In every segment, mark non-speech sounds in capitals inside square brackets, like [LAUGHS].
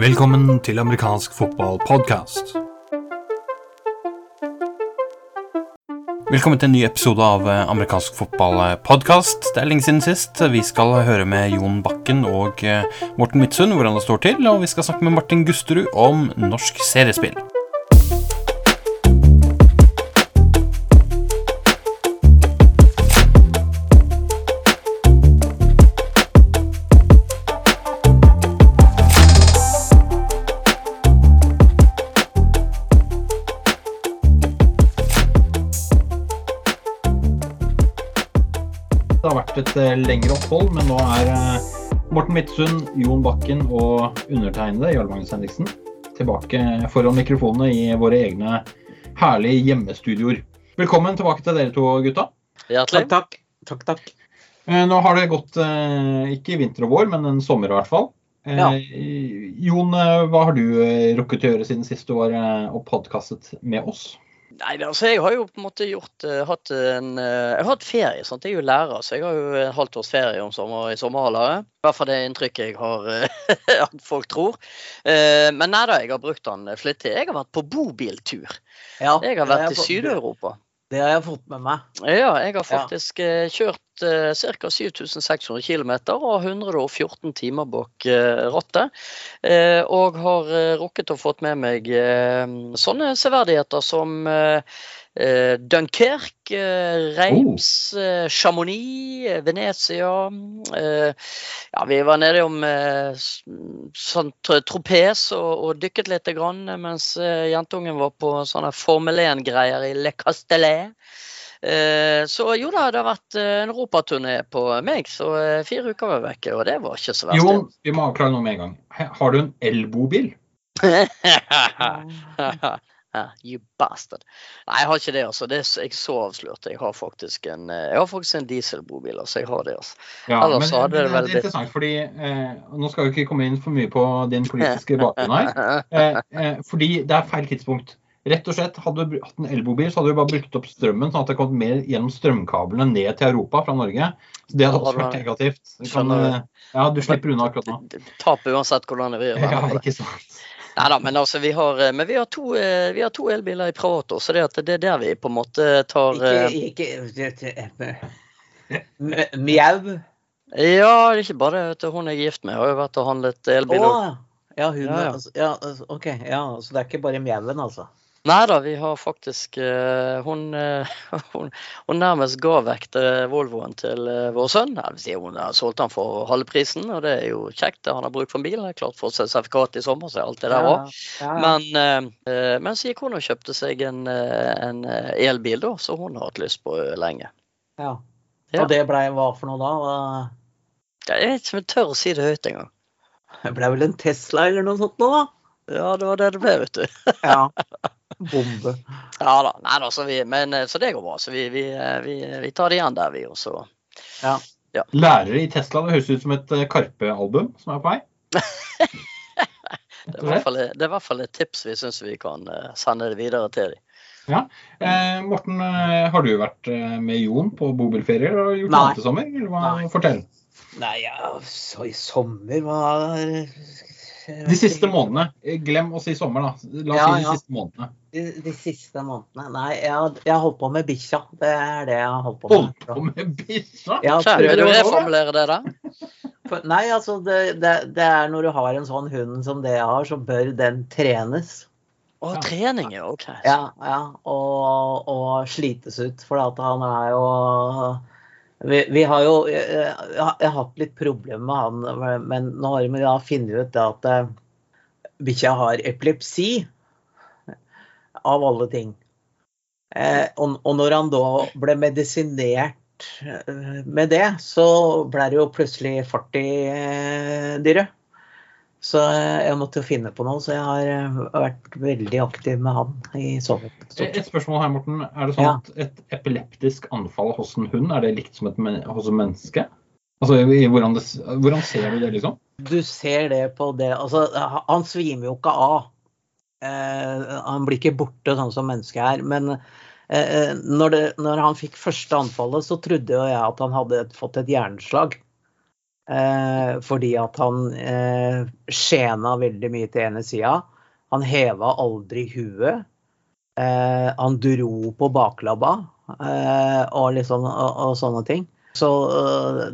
Velkommen til amerikansk fotballpodkast. Velkommen til en ny episode av eh, amerikansk fotballpodkast. Det er lenge siden sist. Vi skal høre med Jon Bakken og eh, Morten Midtsund hvordan det står til, og vi skal snakke med Martin Gusterud om norsk seriespill. Et eh, lengre opphold, men nå er eh, Morten Midtsund, Jon Bakken og undertegnede, Jarl Magnus Henriksen, tilbake foran mikrofonene i våre egne herlige hjemmestudioer. Velkommen tilbake til dere to gutta. Hjertelig. Takk, takk. takk, takk. Eh, Nå har det gått ikke vinter og vår, men en sommer i hvert fall. Ja. Jon, hva har du rukket å gjøre siden sist du var og podkastet med oss? Nei, altså Jeg har jo på en måte gjort uh, hatt en uh, Jeg har hatt ferie. sant? Jeg er jo lærer, så jeg har jo et halvt års ferie om sommer, i sommerhalvåret. I hvert fall det inntrykket jeg har uh, [LAUGHS] at folk tror. Men nei da, jeg har brukt den flittig. Jeg har vært på bobiltur. Ja, Jeg har vært i Syd-Europa. Det har jeg fått med meg. Ja, jeg har faktisk ja. kjørt eh, ca. 7600 km og 114 timer bak eh, rattet. Eh, og har eh, rukket å fått med meg eh, sånne severdigheter som Dunkerque, Reims, oh. Chamonix, Venezia. Ja, vi var nede om sånn tropes og, og dykket litt, grann, mens jentungen var på sånne Formel 1-greier i Le Castellet. Eh, så jo da, det har vært eh, en europaturné på meg, så eh, fire uker var jeg vekke, og det var ikke så verst. Jo, vi må avklare noe med en gang. Har du en elbobil? [LAUGHS] you bastard. Nei, jeg har ikke det, altså. Det er, jeg så avslørt. Jeg har faktisk en, jeg har faktisk en dieselbobil, altså. Jeg har det, altså. Ja, Ellers men, det vel det er interessant, fordi eh, Nå skal vi ikke komme inn for mye på din politiske bakgrunn her. [LAUGHS] Eh, eh, fordi det er feil tidspunkt. Rett og slett, Hadde du hatt en elbobil, så hadde du bare brukt opp strømmen, sånn at det kom mer gjennom strømkablene ned til Europa fra Norge. Så Det hadde også vært negativt. Du kan, eh, ja, du slipper unna akkurat nå. Taper uansett hvordan det blir. [LAUGHS] Ja, ikke sant. Nei da, men altså, vi har, eh, men vi har, to, eh, vi har to elbiler i privat også, så det, det er der vi på en måte tar Ikke, ikke Mjau. Ja, det er ikke bare det. Hun jeg er gift med, har jo vært og handlet elbil. Ja, hun Ja, ja. altså, ja, altså, OK. Ja, så det er ikke bare mjauen, altså. Nei da, vi har faktisk eh, hun, eh, [LAUGHS] hun, hun nærmest ga vekk eh, Volvoen til vår sønn. Si Hun har solgt den for halve prisen, og det er jo kjekt. Han har bruk for en bil. Det er klart Fått seg sertifikat i sommer, så er alt det der òg. Ja, ja. Men, men så gikk hun og kjøpte seg en, en elbil, da, så hun har hatt lyst på lenge. ja. Ja. Og det blei hva for noe da? Jeg vet ikke om jeg tør å si det høyt engang. Det blei vel en Tesla eller noe sånt nå, da? Ja, det var det det ble, vet du. Ja. [LAUGHS] Bombe. Ja da. Nei da, så, vi, men, eh, så det går bra. Så vi, vi, eh, vi, vi tar det igjen der, vi. Også. Ja. ja. Lærere i Tesla, det høres ut som et eh, Karpe-album som er på vei. [LAUGHS] det er, hvert fall, det er i hvert fall et tips vi syns vi kan sende det videre til dem. Eh, Morten, har du vært med Jon på bobilferie og gjort Nei. noe annet i sommer? Eller hva? Nei. Fortell. Nei, ja, så i sommer hva De siste månedene. Glem å si sommer, da. La oss Ja, si de ja. siste månedene. De, de siste månedene? Nei, jeg har, jeg holdt på med bikkja. Det er det jeg har holdt på med. Holdt på med bikkja? Jeg vil du reformulere det da? For- Nei, altså det, det, det er når du har en sånn hund som det jeg har, så bør den trenes. Å, Ja. trening, ja. OK. Ja, ja, og, og slites ut. For at han er jo vi, vi har jo jeg, jeg, har- jeg har hatt litt problemer med han, men nå har vi da funnet ut det at eh, bikkja har epilepsi. Av alle ting. Eh, og, og når han da ble medisinert eh, med det, så ble det jo plutselig fart i eh, dyret. Så eh, jeg måtte jo finne på noe, så jeg har eh, vært veldig aktiv med han i sovet. Et et spørsmål her, Morten. Er det sånn Ja. at et epileptisk anfall hos en hund, er det likt som et hos en menneske? Altså, i hvordan, det, hvordan ser du det, liksom? Du ser det på det Altså, han svimer jo ikke av. Eh, han blir ikke borte sånn som mennesket er. Men eh, når, det, når han fikk første anfallet, så trodde jo jeg at han hadde fått et hjerneslag. Eh, fordi at han eh, skjena veldig mye til ene sida. Han heva aldri huet. Eh, han dro på baklabba eh, og, liksom, og, og, sånne ting. Så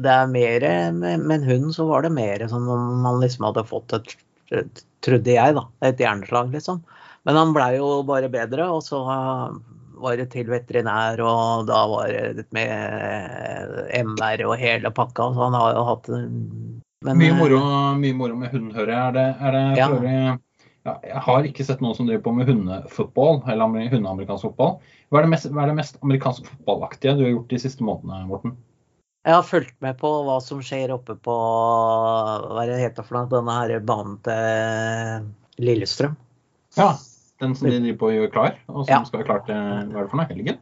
det er mer med, med en hund så var det mer som om man liksom hadde fått et, et Trodde jeg, da. Et hjerneslag, liksom. Men han blei jo bare bedre, og så var det til veterinær, og da var det med eh, MR og hele pakka. Så han har jo hatt men, mye, moro, mye moro med hund, hører jeg. Er det, er det ja. ja, jeg har ikke sett noen som driver på med hundefotball, eller hundeamerikansk fotball. Hva er, mest, hva er, det mest, amerikansk fotballaktige du har gjort de siste månedene, Morten? Jeg har fulgt med på hva som skjer oppe på hva er det heter for noe, denne her banen til Lillestrøm. Ja, den som de driver på å gjøre klar, og som ja. skal være klar til hva er det for noe, helgen?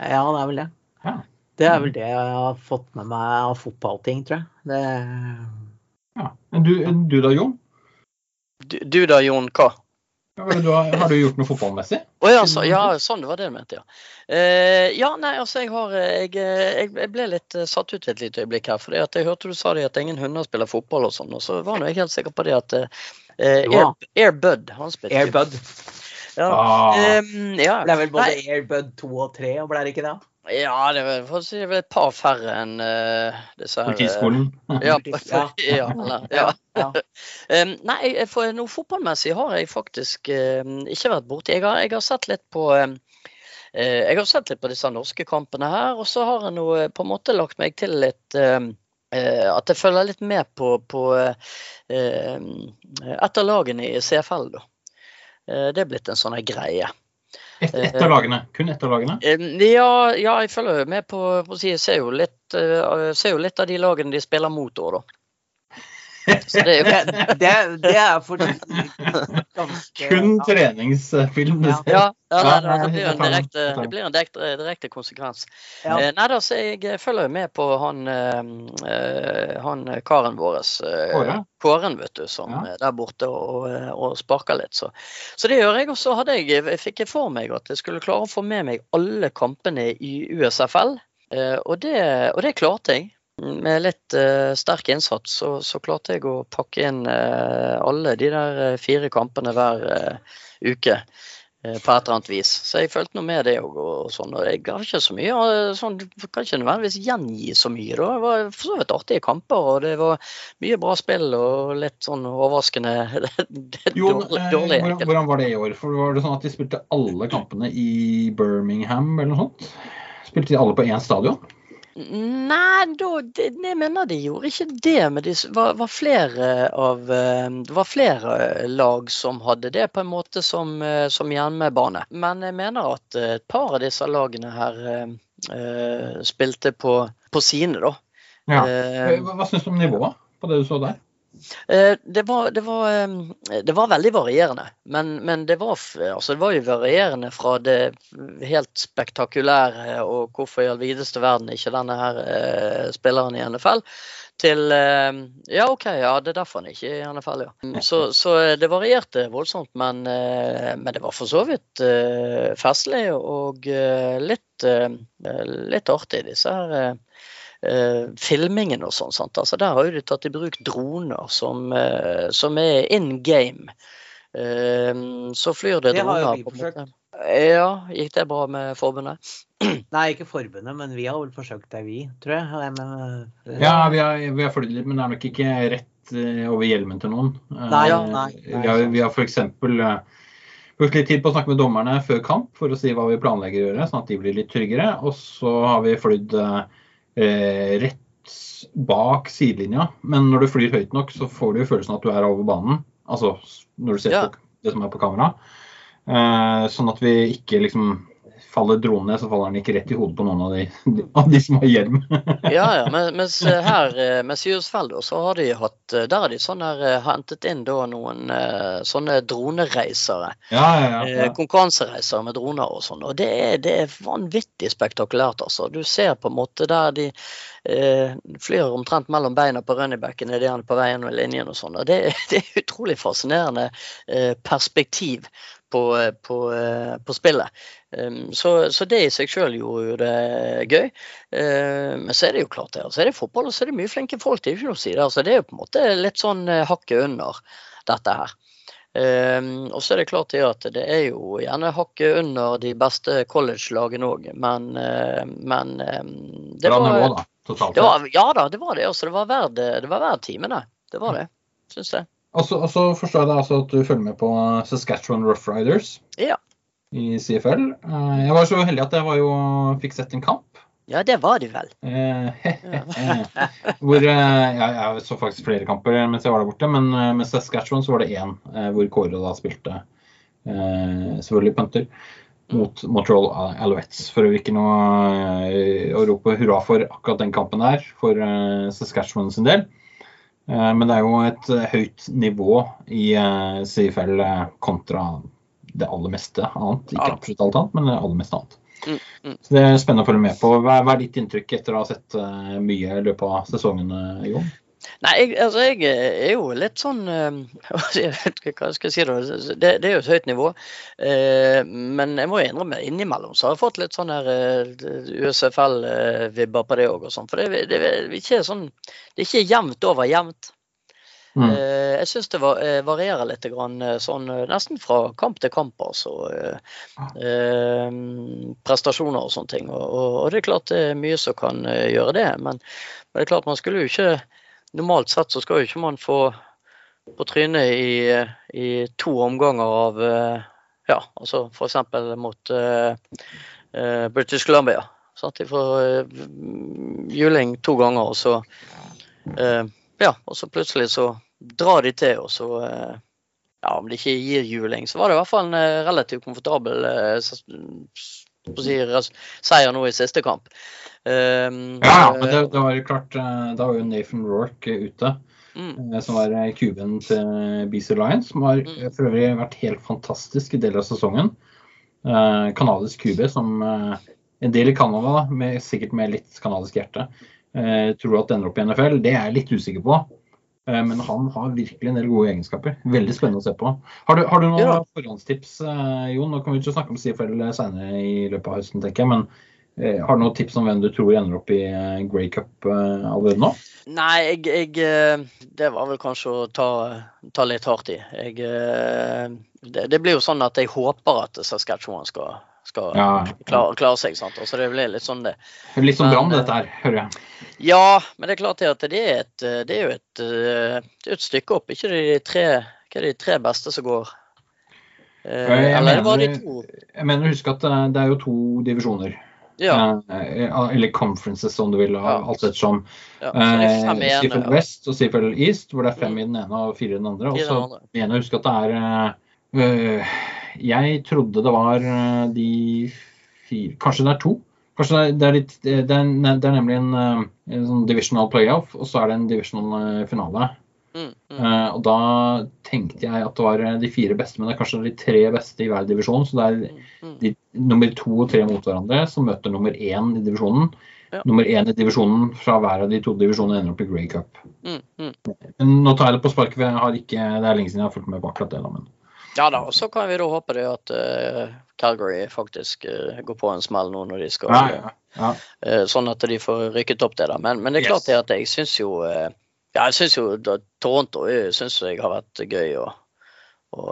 Ja, det er vel det. Ja. Det er vel det jeg har fått med meg av fotballting, tror jeg. Det... Ja. Du, du, da, Jon? Du, du da, Jon, hva? Du har, har, du gjort noe fotballmessig? Oh, ja, så, ja, sånn det var det du mente, ja. Uh, ja, nei, altså jeg har jeg, jeg, jeg, ble litt satt ut et lite øyeblikk her. For jeg hørte du sa det at ingen hunder spiller fotball og sånn. Og så var jeg helt sikker på det at uh, Air, Bud, han spilte Airbud. Ja. Ah. Um, ja. Det er vel både. Airbud 2 og 3, og ble det ikke det? Ja, det er vel, si, det er et par færre enn uh, disse her [LAUGHS] Politiskolen? ja, [LAUGHS] ja, eller, ja. um, [LAUGHS] nei, for noe fotballmessig har jeg faktisk uh, ikke vært borti. Jeg, jeg, har sett litt på uh, jeg har sett litt på disse norske kampene her, og så har jeg noe, på en måte lagt meg til litt At jeg følger litt med på, på et av lagene i CFL, da. Eh, det er blitt en sånn greie. Et, ett av lagene? Kun ett av lagene? Eh, ja, ja, jeg følger med på, på jeg ser jo, litt, eh, ser jo litt av de lagene de spiller mot òg, da. [LAUGHS] Så det, er jo... det, det, er fordi ganske, Kun treningsfilm. Ja, ja, ja nei, det, blir en direkte, det blir en direkte, direkte konsekvens. Ja. Eh, nei, da, så Jeg følger jo med på han, eh, han karen vår, eh, Kåren, vet du, som er der borte og, og sparker litt. Så. så det gjør jeg. Og så fikk jeg for meg at jeg skulle klare å få med meg alle kampene i USFL. Og det, og det klarte jeg med litt uh, sterk innsats så, så, klarte jeg å pakke inn uh, alle de der uh, fire kampene hver uke. På et eller annet vis. Så jeg fulgte noe med det òg. Og, sånn, og jeg har ikke så mye sånn, Kan ikke nødvendigvis gjengi så mye. Da. Det var for så vidt artige kamper, og det var mye bra spill og litt sånn overraskende [LAUGHS] jo, dårlig. Hvordan, hvordan var det i år? For Var det sånn at de spilte alle kampene i Birmingham eller noe sånt? Spilte de alle på én stadion? Nei, da, det, jeg mener de gjorde ikke det. Men det var, var, flere av, eh, det var flere lag som hadde det på en måte som, eh, som hjemmebane. Men jeg mener at et par av disse lagene her uh, spilte på, på sine, da. Ja. Hva, hva syns du om nivået på det du så der? Eh, det var, det, var, det var, veldig varierende. Men, men det, var, altså det, var, jo varierende fra det helt spektakulære og hvorfor i all videste verden ikke denne her eh, spilleren i NFL, til eh, Ja, OK, ja, det er derfor han ikke er i NFL, ja. Så, så, det varierte voldsomt, men, men, det var for så vidt festlig og litt, litt artig, disse her eh, filmingen og sånn. sant? Altså Der har jo de tatt i bruk droner som, eh, som er in game. Eh, så flyr det, det droner. Det har jo vi forsøkt. Ja, gikk det bra med forbundet? [CLEARS THROAT] Nei, ikke forbundet, men vi har vel forsøkt det, vi, tror jeg. Men, eh, ja, vi har, vi har flydd litt, men det er nok ikke rett eh, over hjelmen til noen. Nei, ja, nei, nei, vi har, vi har f.eks. brukt litt tid på å snakke med dommerne før kamp for å si hva vi planlegger å gjøre, sånn at de blir litt tryggere. Og så har vi flydd eh, rett bak sidelinja. Men når du flyr høyt nok, så får du jo følelsen at du er over banen. Altså når du ser ja. på det som er på kamera. Eh, sånn at vi ikke liksom faller dronen ned, så faller den ikke rett i hodet på noen av de, av de som har hjelm. [LAUGHS] ja, ja, mens eh, her eh, med Syrsfeld så har de hatt eh, Der har de sånn her, hentet inn da noen sånne dronereisere. Ja, ja, ja. Konkurransereisere med droner og sånn. Og det er, det er vanvittig spektakulært, altså. Du ser på en måte der de eh, flyr omtrent mellom beina på runnybacken idet han er på vei gjennom linjen og sånn. Og det, [LAUGHS] det er utrolig fascinerende eh, perspektiv på, på, eh, på spillet. Um, så, så, det i seg sjøl gjorde jo det gøy. Uh, men så er det jo klart det. Altså, er det fotball, og så er det mye flinke folk. Det er jo ikke noe å si det. Altså, det er jo på en måte litt sånn uh, hakket under dette her. Um, og så er det klart det at det er jo gjerne hakket under de beste college-lagene òg, men, uh, men um, det var, nivå, da, totalt var, Ja da, det var det. Altså, det var verdt timene. Det var det, syns jeg. Og så forstår jeg det altså at du følger med på Saskatchewan Rough Riders. Ja i CFL. Eh, jeg var så heldig at jeg jo, fikk sett en kamp. Ja, det var du vel. [LAUGHS] Eh, hvor, eh, ja, jeg så faktisk flere kamper mens jeg var der borte, men med Saskatchewan så var det én hvor Kåre da spilte selvfølgelig punter mot Montreal Alouettes. For ikke noe å rope hurra for akkurat den kampen der for Saskatchewan sin del. Men det er jo et høyt nivå i CFL kontra det aller meste annet. Ikke absolutt alt annet, men det aller meste annet. Mm, mm. Så Det er spennende å følge med på. Hva er ditt inntrykk etter å ha sett mye i løpet av sesongen, i Jon? Nei, jeg, altså, jeg er jo litt sånn uh, [LAUGHS] Jeg vet ikke hva jeg skal si. Det, det er jo et høyt nivå. men jeg må innrømme innimellom så har jeg fått litt sånn her USFL-vibber på det òg. Og for det, det, er sånn, det er ikke jevnt over jevnt. Mm. Eh, jeg syns det eh, varierer litt, eh, sånn, nesten fra kamp til kamp. altså. prestasjoner og sånne ting. Og, og, det er klart det er mye som kan gjøre det. Men, men, det er klart man skulle jo ikke Normalt sett så skal jo ikke man få på trynet i, i to omganger av ja, altså f.eks. mot uh, British Columbia. Sant? De får juling to ganger, og så uh, ja, og så plutselig så drar de til, og så uh, ja, Om de ikke gir juling, så var det i hvert fall en eh, relativt komfortabel eh, seier nå i siste kamp. Um, ja, men det, det var jo klart Da var jo Nathan Rorke ute. Mm. Som var kuben til BC Lions, som har mm. for øvrig vært helt fantastisk i deler av sesongen. Uh, kanadisk kube som uh, en del i Canada, med, sikkert med litt kanadisk hjerte, uh, tror at ender opp i NFL. Det er jeg litt usikker på. Eh, men han har virkelig en del gode egenskaper. Veldig spennende å se på. Har du, har du noen ja. forhåndstips, eh, Jon? Nå kan vi ikke snakke om CFL senere i løpet av høsten, tenker jeg. Men eh, har du noen tips om hvem du tror ender opp i Grey Cup allerede nå? Nei, jeg, jeg, Det var vel kanskje å ta, ta litt hardt i. Jeg, det, det, blir jo sånn at jeg håper at Saskatchewan skal skal ja, klare, klare, seg. sant? Altså Det blir litt sånn det. Litt som Brann dette her, hører jeg. Ja, men det er klart at det er, et, det er jo et, det er et stykke opp. Ikke de tre, hva er de tre beste som går? Eh, jeg, Eller mener, de to? Jeg mener å huske at eh, det er jo to divisjoner. Ja. Eh, eller conferences, om du vil. Ja. alt ettersom. Ja, Seafell West og Seafell East, hvor det er fem mm. i den ene og fire i den andre. Og så mener jeg å huske at det er øh, jeg trodde det var eh, de fire Kanskje det er to? Kanskje det er, litt, det er, det er nemlig en, eh, en sånn divisional playoff, og så er det en divisional eh, finale. Mm, mm. Uh, og da tenkte jeg at det var de fire beste, men det er kanskje de tre beste i hver divisjon. Så det er mm, mm. de, nummer to og tre mot hverandre som møter nummer én i divisjonen. Ja. Nummer én i divisjonen fra hver av de to divisjonene ender opp i Grey Cup. Mm, mm. Nå tar jeg det på sparket, for jeg har ikke, det er lenge siden jeg har fulgt med på akkurat det. Men ja da, og så kan vi da håpe det at uh, Calgary faktisk uh, går på en smell nå når de skal ja, ja, ja. Uh, Sånn at de får rykket opp det, da. Men, men det er klart yes. at jeg syns jo Ja, jeg syns jo da, Toronto synes jeg har vært gøy å, å,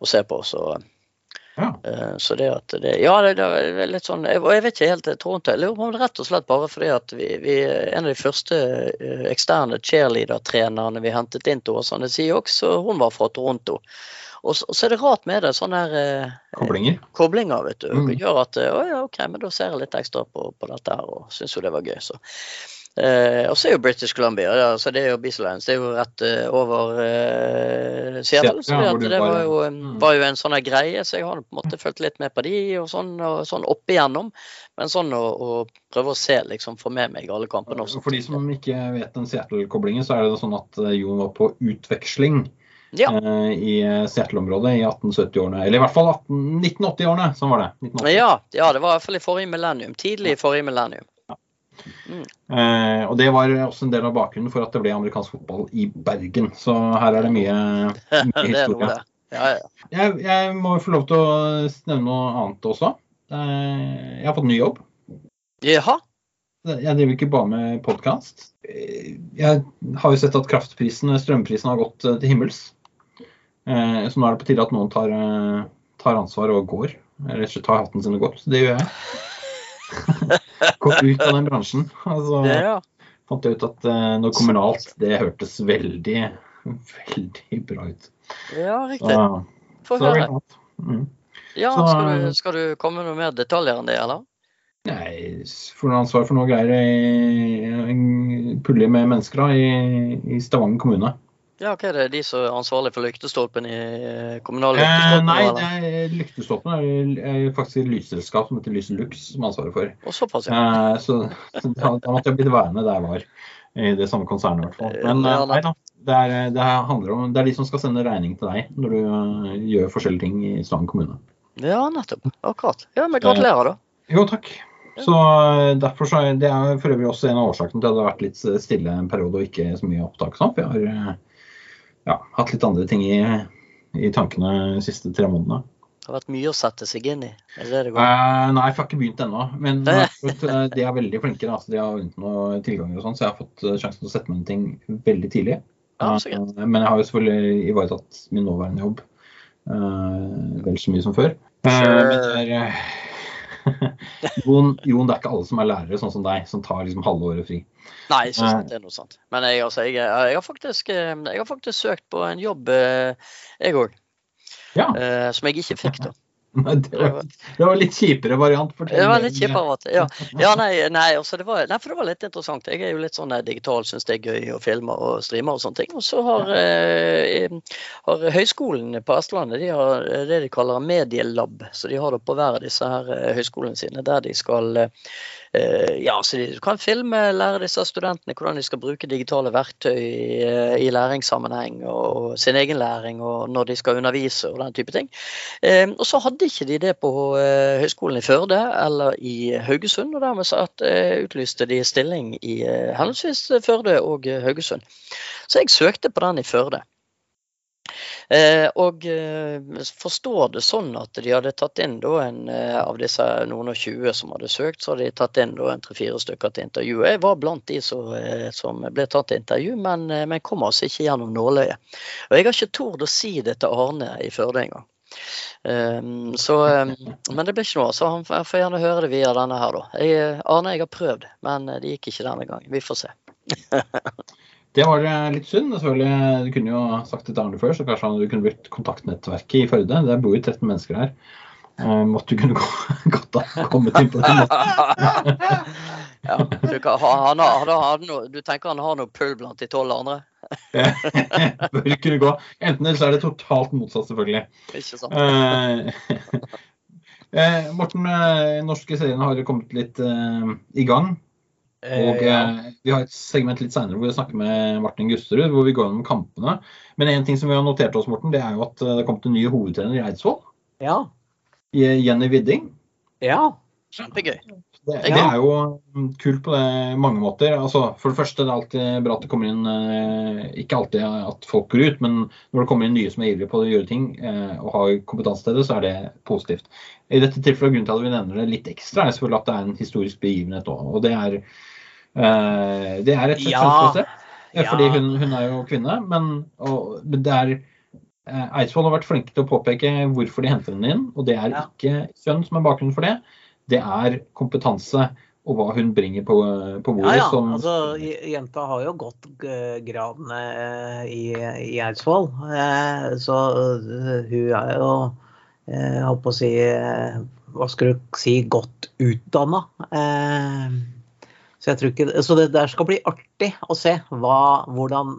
å se på, så Så det at det Ja, det, det er litt sånn Og jeg vet ikke helt Toronto Jeg lurer på om det rett og slett bare fordi at vi, vi En av de første eksterne cheerleader-trenerne vi hentet inn til Åsane Siox, hun var fra Toronto. Og så, og så, er det rart med det. Sånne her, eh, koblinger. koblinger vet du, mm. gjør at å ja, OK, men da ser jeg litt ekstra på, på dette her og syns jo det var gøy. så. Eh, og så er jo British Columbia, ja, så det er jo Beaslines. Det er jo rett uh, over uh, Seattle. Så det, det var, jo, mm. var, jo, en sånn greie, så jeg har på en måte fulgt litt med på de og sånn, og sånn opp igjennom. Men sånn å, å, prøve å se, liksom, få med meg alle kampene. Også. For de som ikke vet den Seattle-koblingen, så er det sånn at Jon var på utveksling ja. Eh, i Seattle-området i 1870-årene. Eller i hvert fall 1980-årene, sånn var det. Ja, ja, det var i hvert fall i forrige millennium. Tidlig i forrige millennium. Mm. Eh, og det var også en del av bakgrunnen for at det ble amerikansk fotball i Bergen. Så her er det mye, [LAUGHS] mye historie. det. Ja, ja. Jeg, jeg må få lov til å nevne noe annet også. Eh, jeg har fått ny jobb. Jaha. Jeg driver ikke bare med podkast. Jeg har jo sett at kraftprisen, strømprisen, har gått eh, til himmels. Eh, Så nå er det på tide at noen tar, eh, tar ansvar og går. Eller rett og slett tar hatten sin og går. Så det gjør jeg. [LAUGHS] Gå ut av den bransjen. Altså, Ja, ja. fant jeg ut at eh, noe kommunalt, det hørtes veldig, veldig bra ut. ja riktig. Få det høre. Mm. Ja, så- skal du, skal du komme med noe mer detaljer enn det, eller? Nei, får noe ansvar for noe greier i en pulje med mennesker da, i, i Stavanger kommune. Ja, hva er det? De som er ansvarlig for lyktestolpen i kommunal lyktestolpen? Eh, nei, er lyktestolpen er, er faktisk et lysselskap som heter Lyselux som er ansvaret for. Og såpass, ja. Eh, så så da, da måtte jeg blitt værende der jeg var. I det samme konsernet, i hvert fall. Men Ja, eh, nei da. Det er, det handler om, det er de som skal sende regning til deg når du eh, gjør forskjellige ting i Strand kommune. Ja, nettopp. Akkurat. Ja, men gratulerer, da. Jo, takk. Så eh, derfor så Det er for øvrig også en av årsakene til at det har vært litt stille en periode og ikke så mye opptak. sånn, For jeg har eh, ja, hatt litt andre ting i, i tankene de siste tre månedene. Det har vært mye å sette seg inn i. Er det? Eh, nei, jeg har ikke begynt ennå. Men eh, de er veldig flinke. Da, så de har vunnet noen tilganger og sånn, så jeg har fått eh, sjansen til å sette meg inn i ting veldig tidlig. Ja. Eh, men jeg har jo selvfølgelig ivaretatt min nåværende jobb eh, vel så mye som før. Eh, men det er, [LAUGHS] Jon, Jon, det er ikke alle som er lærere, sånn som deg, som tar liksom halve året fri. Nei, jeg synes Det er noe sant. Men jeg, altså, jeg, jeg, har faktisk, eh, jeg har faktisk søkt på en jobb, eh, jeg òg. Ja. Som jeg ikke fikk, da. [LAUGHS] Men det var, det var litt kjipere variant. For Det var litt kjipere. Ja, ja nei, nei, altså det var, nei, for det var litt interessant. Jeg er jo litt sånn eh, digital, syns det er gøy å filme og streame og sånne ting. Og så har, eh, har høyskolen på Østlandet de har det de kaller medielab. Så de har det på hver av disse her eh, høyskolene sine, der de skal eh, ja, så de kan filme, lære disse studentene hvordan de skal bruke digitale verktøy i, eh, i læringssammenheng og sin egen læring og når de skal undervise og den type ting. Eh, og så hadde ikke de det på eh, Høgskolen i Førde eller i Haugesund, og dermed at, eh, utlyste de stilling i eh, henholdsvis Førde og eh, Haugesund. Så jeg søkte på den i Førde. Eh, og eh, forstår det sånn at de hadde tatt inn da en eh, av disse noen og 20 som hadde søkt, så hadde de tatt inn da en tre-fire stykker til intervju. Jeg var blant de som, som ble tatt til intervju, men, men kom altså ikke gjennom nåløyet. Og jeg har ikke tort å si det til Arne i Førde engang. Um, så, um, men det ble ikke noe, så han får gjerne høre det via denne her, da. Jeg, Arne, jeg har prøvd, men det gikk ikke denne gangen. Vi får se. [LAUGHS] Det var eh, litt synd. selvfølgelig. Du kunne jo sagt det til Arne før, så kanskje du kunne blitt kontaktnettverket i Førde. Det bor jo 13 mennesker her. Eh, måtte du kunne [LAUGHS] gå, godt ha kommet inn på den måten. [LAUGHS] ja, du, kan, han, har- han, har noe, du tenker han har noe pull blant de tolv andre? [LAUGHS] Bør kunne gå. Enten eller så er det totalt motsatt, selvfølgelig. Ikke sant? Eh, eh, Morten, eh, norske serien har kommet litt eh, i gang. Og eh, vi har et segment litt senere hvor vi snakker med Martin Gusterud, hvor vi går gjennom kampene. Men en ting som vi har notert oss, Morten, det er jo at eh, det kom kommet en ny hovedtrener i Eidsvoll. Ja. Jenny Widding. Ja. Kjempegøy. Det, Ja. det er jo mm, kult på det, mange måter. Altså, for det første det er alltid bra at det kommer inn eh, Ikke alltid at folk går ut, men når det kommer inn nye som er ivrige på å gjøre ting eh, og har kompetanse til det, så er det positivt. I dette tilfellet grunnen til at vi nevner det litt ekstra, er selvfølgelig at det er en historisk begivenhet òg. Og det er, eh, det er et slett Ja. Fordi hun, hun er jo kvinne, men, og, det er Eidsvoll har vært flinke til å påpeke hvorfor de henter henne inn, og det er ikke kjønn som er bakgrunnen for det. Det er kompetanse og hva hun bringer på, på bordet. ja. som Altså, jenta har jo gått gradene eh, i, i Eidsvoll. Eh, Så eh, hun er jo, jeg holdt på å si, hva skulle du si, godt utdanna. Så jeg tror ikke Så det der skal bli artig å se hva, hvordan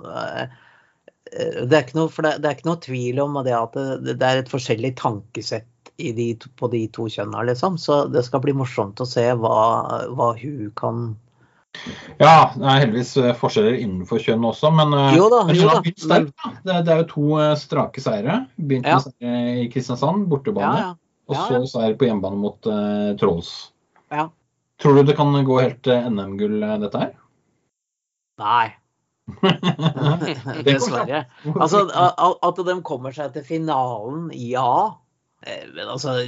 det er, noe, det, det er ikke noe tvil om det at det, det er et forskjellig tankesett de, på de to kjønna, liksom. Så det skal bli morsomt å se hva, hva hun kan Ja, det er heldigvis eh, forskjeller innenfor kjønn også, men eh, Jo da, jo da, Sterk. Det, det er jo to eh, strake seire. Begynte Ja. med i Kristiansand, bortebane. ja. Og så ja. seier på hjemmebane mot uh, Trolls. Ja. Tror du det kan gå helt til NM-gull, dette her? Nei, [LAUGHS] dessverre. Altså, a- at de kommer seg til finalen, ja. Eh, Men altså,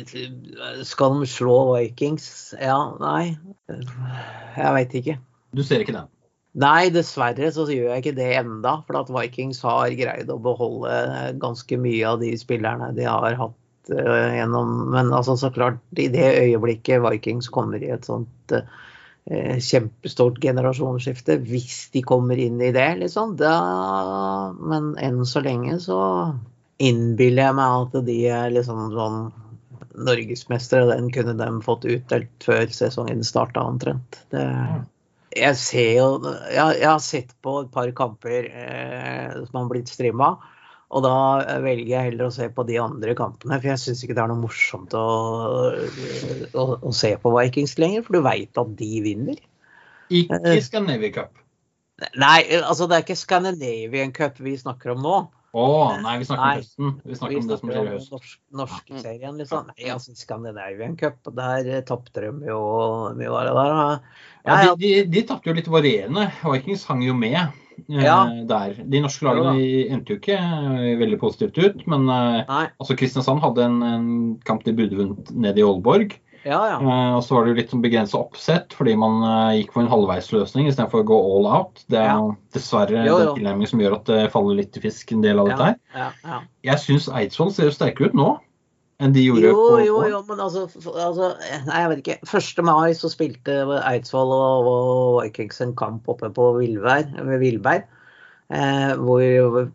skal de slå Vikings? Ja, nei. Jeg veit ikke. Du ser ikke den? Nei, dessverre så gjør jeg ikke det enda. For at Vikings har greid å beholde ganske mye av de spillerne de har hatt uh, gjennom Men altså, så klart, i det øyeblikket Vikings kommer i et sånt uh, kjempestort generasjonsskifte, hvis de kommer inn i det, liksom, da Men enn så lenge så innbiller jeg meg at de er liksom sånn norgesmestere. Den kunne de fått utdelt før sesongen starta, omtrent. Det, jeg ser jo jeg, jeg har sett på et par kamper eh, som har blitt streama. Og da velger jeg heller å se på de andre kampene, for jeg syns ikke det er noe morsomt å, å, å se på Vikings lenger, for du veit at de vinner. Ikke Scandinavian Cup. Nei, altså det er ikke Scandinavian Cup vi snakker om nå. Å, nei, vi snakker Nei. om høsten. Vi snakker Vi om det som skjer i høst. norsk, norske serien, liksom. Nei, altså Scandinavian Cup, og der eh, tapte de jo mye var det der. Ja, Ja, de, de, de tapte jo litt varierende. Vikings hang jo med eh, Ja. der. De norske lagene de endte jo ikke eh, veldig positivt ut, men eh, Nei, altså Kristiansand hadde en, en kamp de burde vunnet nede i Aalborg. Ja, ja. Eh, og så var det jo litt sånn begrensa oppsett fordi man eh, gikk for en halvveisløsning istedenfor å gå all out. Det er Ja. dessverre Jo, jo. den tilnærmingen som gjør at det faller litt i fisk, en del av dette her. ja, ja. Jeg syns Eidsvoll ser jo sterkere ut nå enn de gjorde Jo, på jo, jo, men altså, altså Nei, jeg vet ikke. 1. mai så spilte Eidsvoll og, og Vikings en kamp oppe på Villvær, ved Villberg. Eh, hvor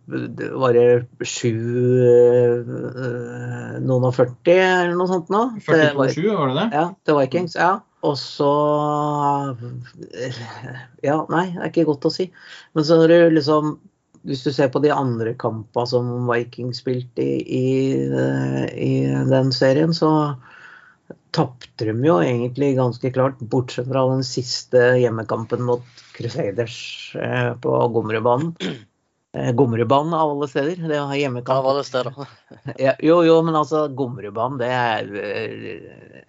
var det sju eh, noen og 40 eller noe sånt nå. 42, var- 42-7, var det det? Ja, til Vikings, ja. Og så Ja, nei, det er ikke godt å si. Men så har du liksom Hvis du ser på de andre kampene som Vikings spilte i, i, i den serien, så tapte de jo egentlig ganske klart, bortsett fra den siste hjemmekampen mot Crusaders eh, på Gommerudbanen. Eh, Gommerudbanen av alle steder. Det var hjemmekamp. Av alle steder. [LAUGHS] Ja, jo, jo, men altså, Gommerudbanen, det er eh,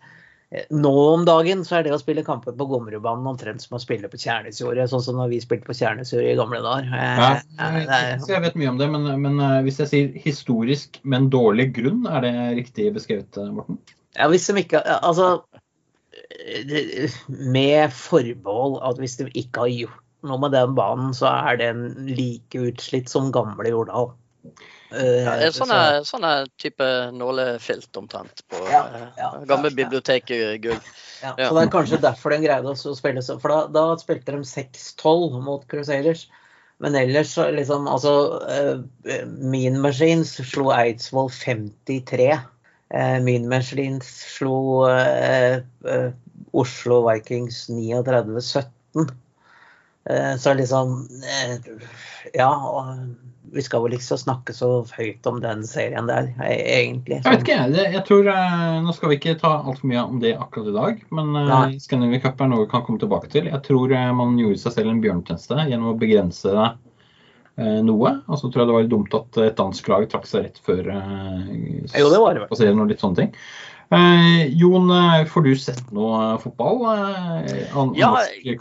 Nå om dagen så er det å spille kamper på Gommerudbanen omtrent som å spille på Kjærnesjordet, sånn som når vi spilte på Kjærnesjordet i gamle dager. Ja, er- jeg vet mye om det, men, men hvis jeg sier historisk, men dårlig grunn, er det riktig beskrevet, Morten? Ja, hvis de ikke Altså Med forbehold at hvis de ikke har gjort noe med den banen, så er den like utslitt som gamle Jordal. Uh, Ja, det er så- sånne, sånne type nålefilt omtrent på Ja, eh, ja, gamle ja, ja. Så det er kanskje derfor de greide å spille så For da, da spilte de 6-12 mot Crusaders. Men ellers så liksom Altså uh, Mean Machines slo Eidsvoll 53. Eh, mean Machines slo eh, eh, Oslo Vikings 39-17. Eh, så liksom Ja, vi skal vel ikke så snakke så høyt om den serien der, egentlig. Jeg vet ikke, jeg. Jeg tror, Nå skal vi ikke ta altfor mye om det akkurat i dag, men Scandinavian Cup er noe vi kan komme tilbake til. Jeg tror man gjorde seg selv en bjørnetjeneste gjennom å begrense det noe. Og så tror jeg det var dumt at et dansk lag trakk seg rett før eh, Jo, det var det serien og litt sånne ting. Eh, Jon, eh, får du sett noe fotball eh, av Ja,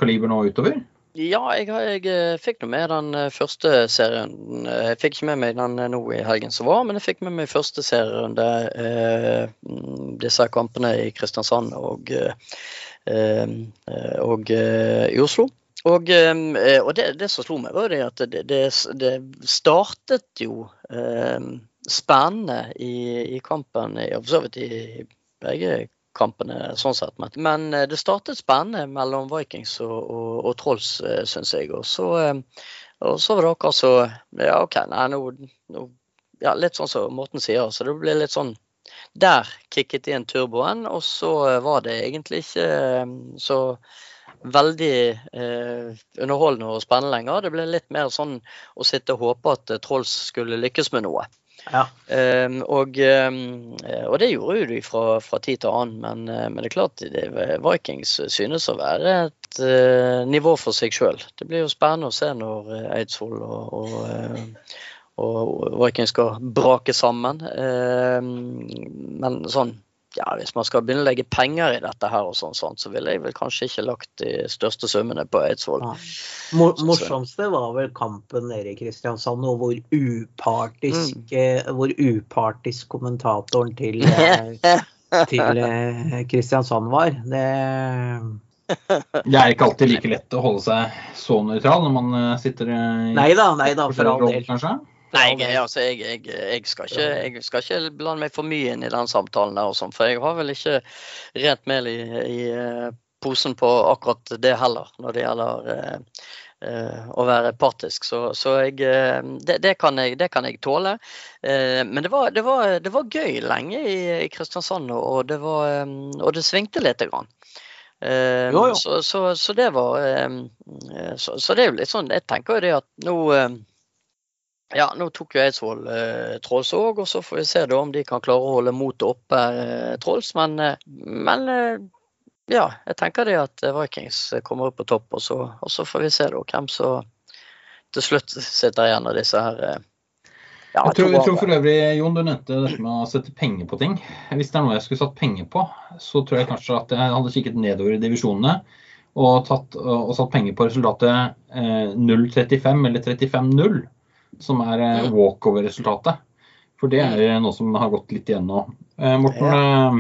kaliber nå utover? Ja, jeg, jeg eh, fikk noe med den eh, første serien. Eh, Jeg fikk ikke med meg den eh, nå i helgen som var, men jeg fikk med meg første serierunde. Eh, mm, disse kampene i Kristiansand og, eh, eh, og eh, i Oslo. Og, eh, og det, det som slo meg, var det at det, det, det startet jo eh, spennende i, i kampen, og for så vidt i begge kampene, sånn sett. Men- eh, det startet spennende mellom Vikings og, og, og Trolls, eh, syns jeg. Og så, eh, og så var det akkurat så Ja, OK, nei, nå, nå ja, Litt sånn som Morten sier. Så det ble litt sånn Der kicket inn turboen, og så var det egentlig ikke eh, så veldig eh, underholdende og spennende lenger. Det ble litt mer sånn å sitte og håpe at eh, Trolls skulle lykkes med noe. Ja. Um, og, um, og det gjorde jo de fra, fra tid til annen, men, uh, men det er klart det, Vikings synes å være et uh, nivå for seg sjøl. Det blir jo spennende å se når uh, Eidsvoll og, og, og Vikings skal brake sammen. Um, men sånn ja, hvis man skal begynne å legge penger i dette her, og sånn, sånn så ville jeg vel kanskje ikke lagt de største summene på Eidsvoll. Ja. Mor morsomste var vel kampen nede i Kristiansand, og hvor upartisk, mm. hvor upartisk kommentatoren til, [LAUGHS] til Kristiansand var. Det det er ikke alltid like lett å holde seg så nøytral når man sitter i Nei da, nei da, for all del. Kanskje? Nei, jeg, altså, jeg, jeg, jeg, skal ikke, jeg, skal ikke, blande meg for mye inn i den samtalen der, og sånn, for jeg har vel ikke rent mel i, i uh, posen på akkurat det heller, når det gjelder uh, uh, å være partisk. Så, så det, det, kan det, kan jeg, tåle. men det var, det, var, det var, gøy lenge i, i Kristiansand, og det, var, um, og det svingte lite grann. Jo, jo. Så, så, så, det var så, så, det er jo litt sånn Jeg tenker jo det at nå ja, nå tok jo Eidsvoll eh, Trolls òg, og så får vi se da om de kan klare å holde motet oppe, eh, Trolls. Men, eh, men eh, ja, jeg tenker det at Vikings kommer opp på topp, og så, og så får vi se da hvem som til slutt sitter igjen av disse her eh, ja, jeg, tror, jeg tror, for øvrig, Jon, du nevnte dette med å sette penger på ting. Hvis det er noe jeg skulle satt penger på, så tror jeg kanskje at jeg hadde kikket nedover i divisjonene og, tatt, og satt penger på resultatet eh, 0-35 eller 35-0 som er eh, walkover-resultatet. For det er mm. noe som har gått litt igjen nå. Eh, Morten, ja.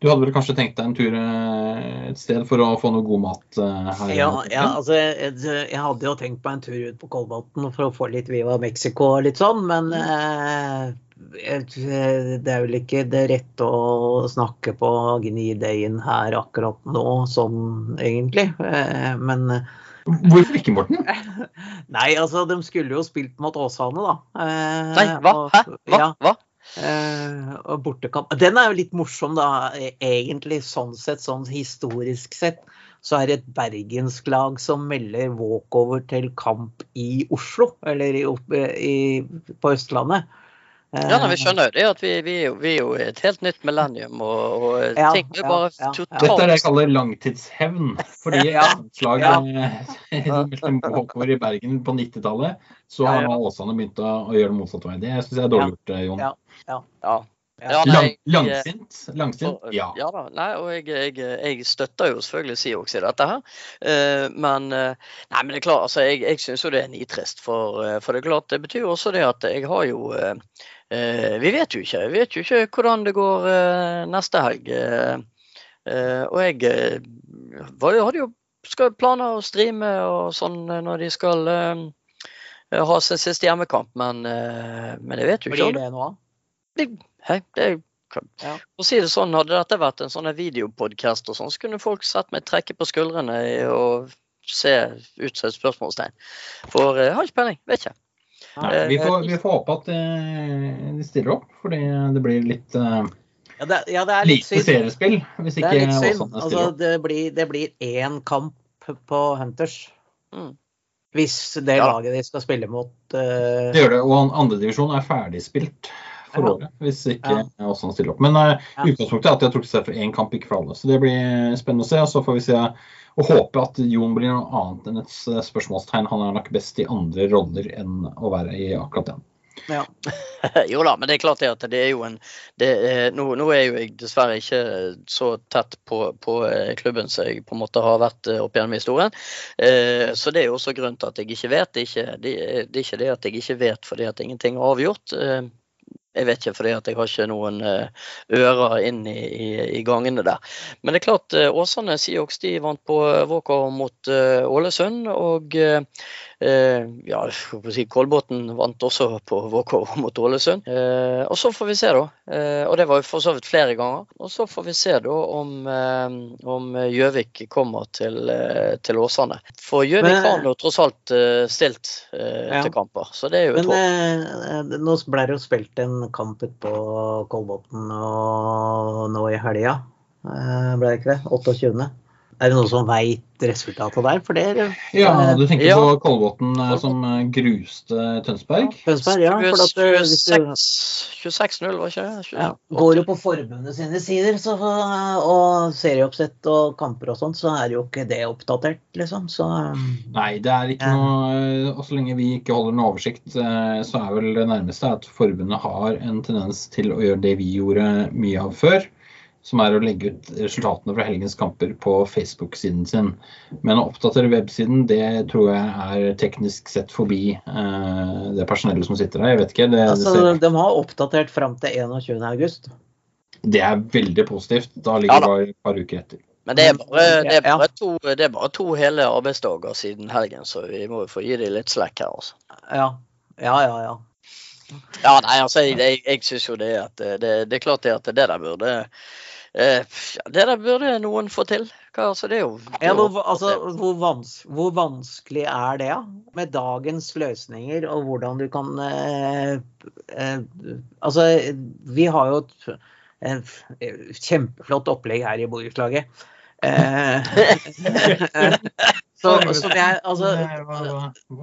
du hadde vel kanskje tenkt deg en tur eh, et sted for å få noe god mat her? Ja, ja altså jeg, jeg, hadde jo tenkt meg en tur ut på Kolbotn for å få litt Viva Mexico og litt sånn, men eh, det er vel ikke det rette å snakke på gnideien her akkurat nå, sånn egentlig. Men Hvorfor ikke, Morten? [LAUGHS] Nei, altså, de skulle jo spilt mot Åsane, da. Eh, Nei, hva? Hæ? Hva? Ja. hva? Eh, bortekamp. Den er jo litt morsom, da, egentlig, sånn sett, sånn historisk sett. Så er det et bergensk lag som melder walkover til kamp i Oslo, eller i, i, på Østlandet. Ja, nei, Vi skjønner jo det at vi, vi, vi, er jo et helt nytt millennium. og, og ja, ting er bare ja, totalt Dette er det jeg kaller langtidshevn. Fordi [LAUGHS] ja, slag ja. [LAUGHS] oppover i Bergen på 90-tallet, så har Åsane begynt å, å, gjøre det motsatte vei. Det syns jeg er dårlig gjort, eh, Jon. Ja, ja. Ja, nei, langsint? Langsint? Ja. ja da. Nei, og jeg, jeg, jeg, støtter jo selvfølgelig Siox i dette her. Uh, men, uh, nei, men det er klart, altså, jeg, jeg syns jo det er nitrist. For, uh, for det er klart, det betyr også det at jeg har jo Eh, vi vet jo ikke. Vi vet jo ikke hvordan det går eh, neste helg. Eh, og jeg hadde jo skal planer å streame og sånn når de skal ha sin siste hjemmekamp, men, men jeg vet jo ikke. Blir det noe? Hei, det ja. For å si det sånn, Hadde dette vært en sånn videopodkast, sånn, så kunne folk sett meg trekke på skuldrene og se ut som et spørsmålstegn. For jeg har ikke peiling. Vet ikke. Nei, vi, får, vi, får, håpe at eh, de stiller opp, fordi det blir litt ja, det, ja, det litt lite seriespill hvis ikke det Åsane stiller altså. Det blir, det blir én kamp på Hunters. Mm. Hvis det ja. laget de skal spille mot uh... Det gjør det, og andredivisjon er ferdigspilt for året. Hvis ikke ja. Åsane stiller opp. Men uh, utgangspunktet er at de har trukket seg for én kamp, ikke for alle. Så det blir spennende å se. og Så får vi se og håpe at Jon blir noe annet enn et spørsmålstegn. Han er nok best i andre roller enn å være i akkurat den. Ja. [LAUGHS] jo da, men det er klart det at det er jo en det, nå, nå, er jo jeg dessverre ikke så tett på, på, eh, klubben som jeg på en måte har vært eh, opp gjennom historien. Eh, så det er jo også grunnen til at jeg ikke vet. Det er ikke det, det, er ikke det at jeg ikke vet fordi at ingenting er avgjort. Eh, jeg vet ikke, fordi jeg har ikke noen eh, ører inn i, i, i gangene der. Men det er klart, eh, Åsane Siox de vant på Våkå mot Ålesund. Og Eh, ja, si, Kolbotn vant også på VK [LAUGHS] mot Ålesund. Eh, og så får vi se, da. Eh, og det var jo for så vidt flere ganger. Og så får vi se da om, om Gjøvik kommer til, til Åsane. For Gjøvik har nå tross alt stilt ja. til kamper, så det er jo et håp. Nå ble det jo spilt en kamp ute på Kolbotn nå i helga, ble det ikke det? 28. Er det noen som veit resultatet der? For det Ja, du tenker ja. på Kolbotn eh, som eh, gruste Tønsberg? Tønsberg, ja. 26-0, var ikke det? Ja. Går jo på forbundet sine sider så, og serieoppsett og kamper og sånt, så er jo ikke det oppdatert, liksom. Så, Nei, det er ikke noe Og så lenge vi ikke holder noe oversikt, eh, så er vel det nærmeste at forbundet har en tendens til å gjøre det vi gjorde mye av før som er å legge ut resultatene fra helgens kamper på Facebook-siden sin. Men å oppdatere websiden, det tror jeg er teknisk sett forbi eh, det personellet som sitter der. Jeg vet ikke. Det, Altså, det, ser, de har oppdatert fram til 21. august. det er veldig positivt. Da ligger det ja, bare et par uker etter. Men det er bare, det er bare, to, det er bare to hele arbeidsdager siden helgen, så vi må jo få gi dem litt slack her. altså. Ja, ja, ja. ja. Ja, nei, altså, jeg, jeg, jeg syns jo det at eh, det, det er klart det at det der burde eh, Det der burde noen få til. Hva, altså, det er jo, er Ja, hvor, altså, hvor, vans hvor vanskelig er det, da? Med dagens løsninger og hvordan du kan eh, eh, Altså, vi har jo et, et kjempeflott opplegg her i borettslaget. Eh, [LAUGHS] så, som jeg Altså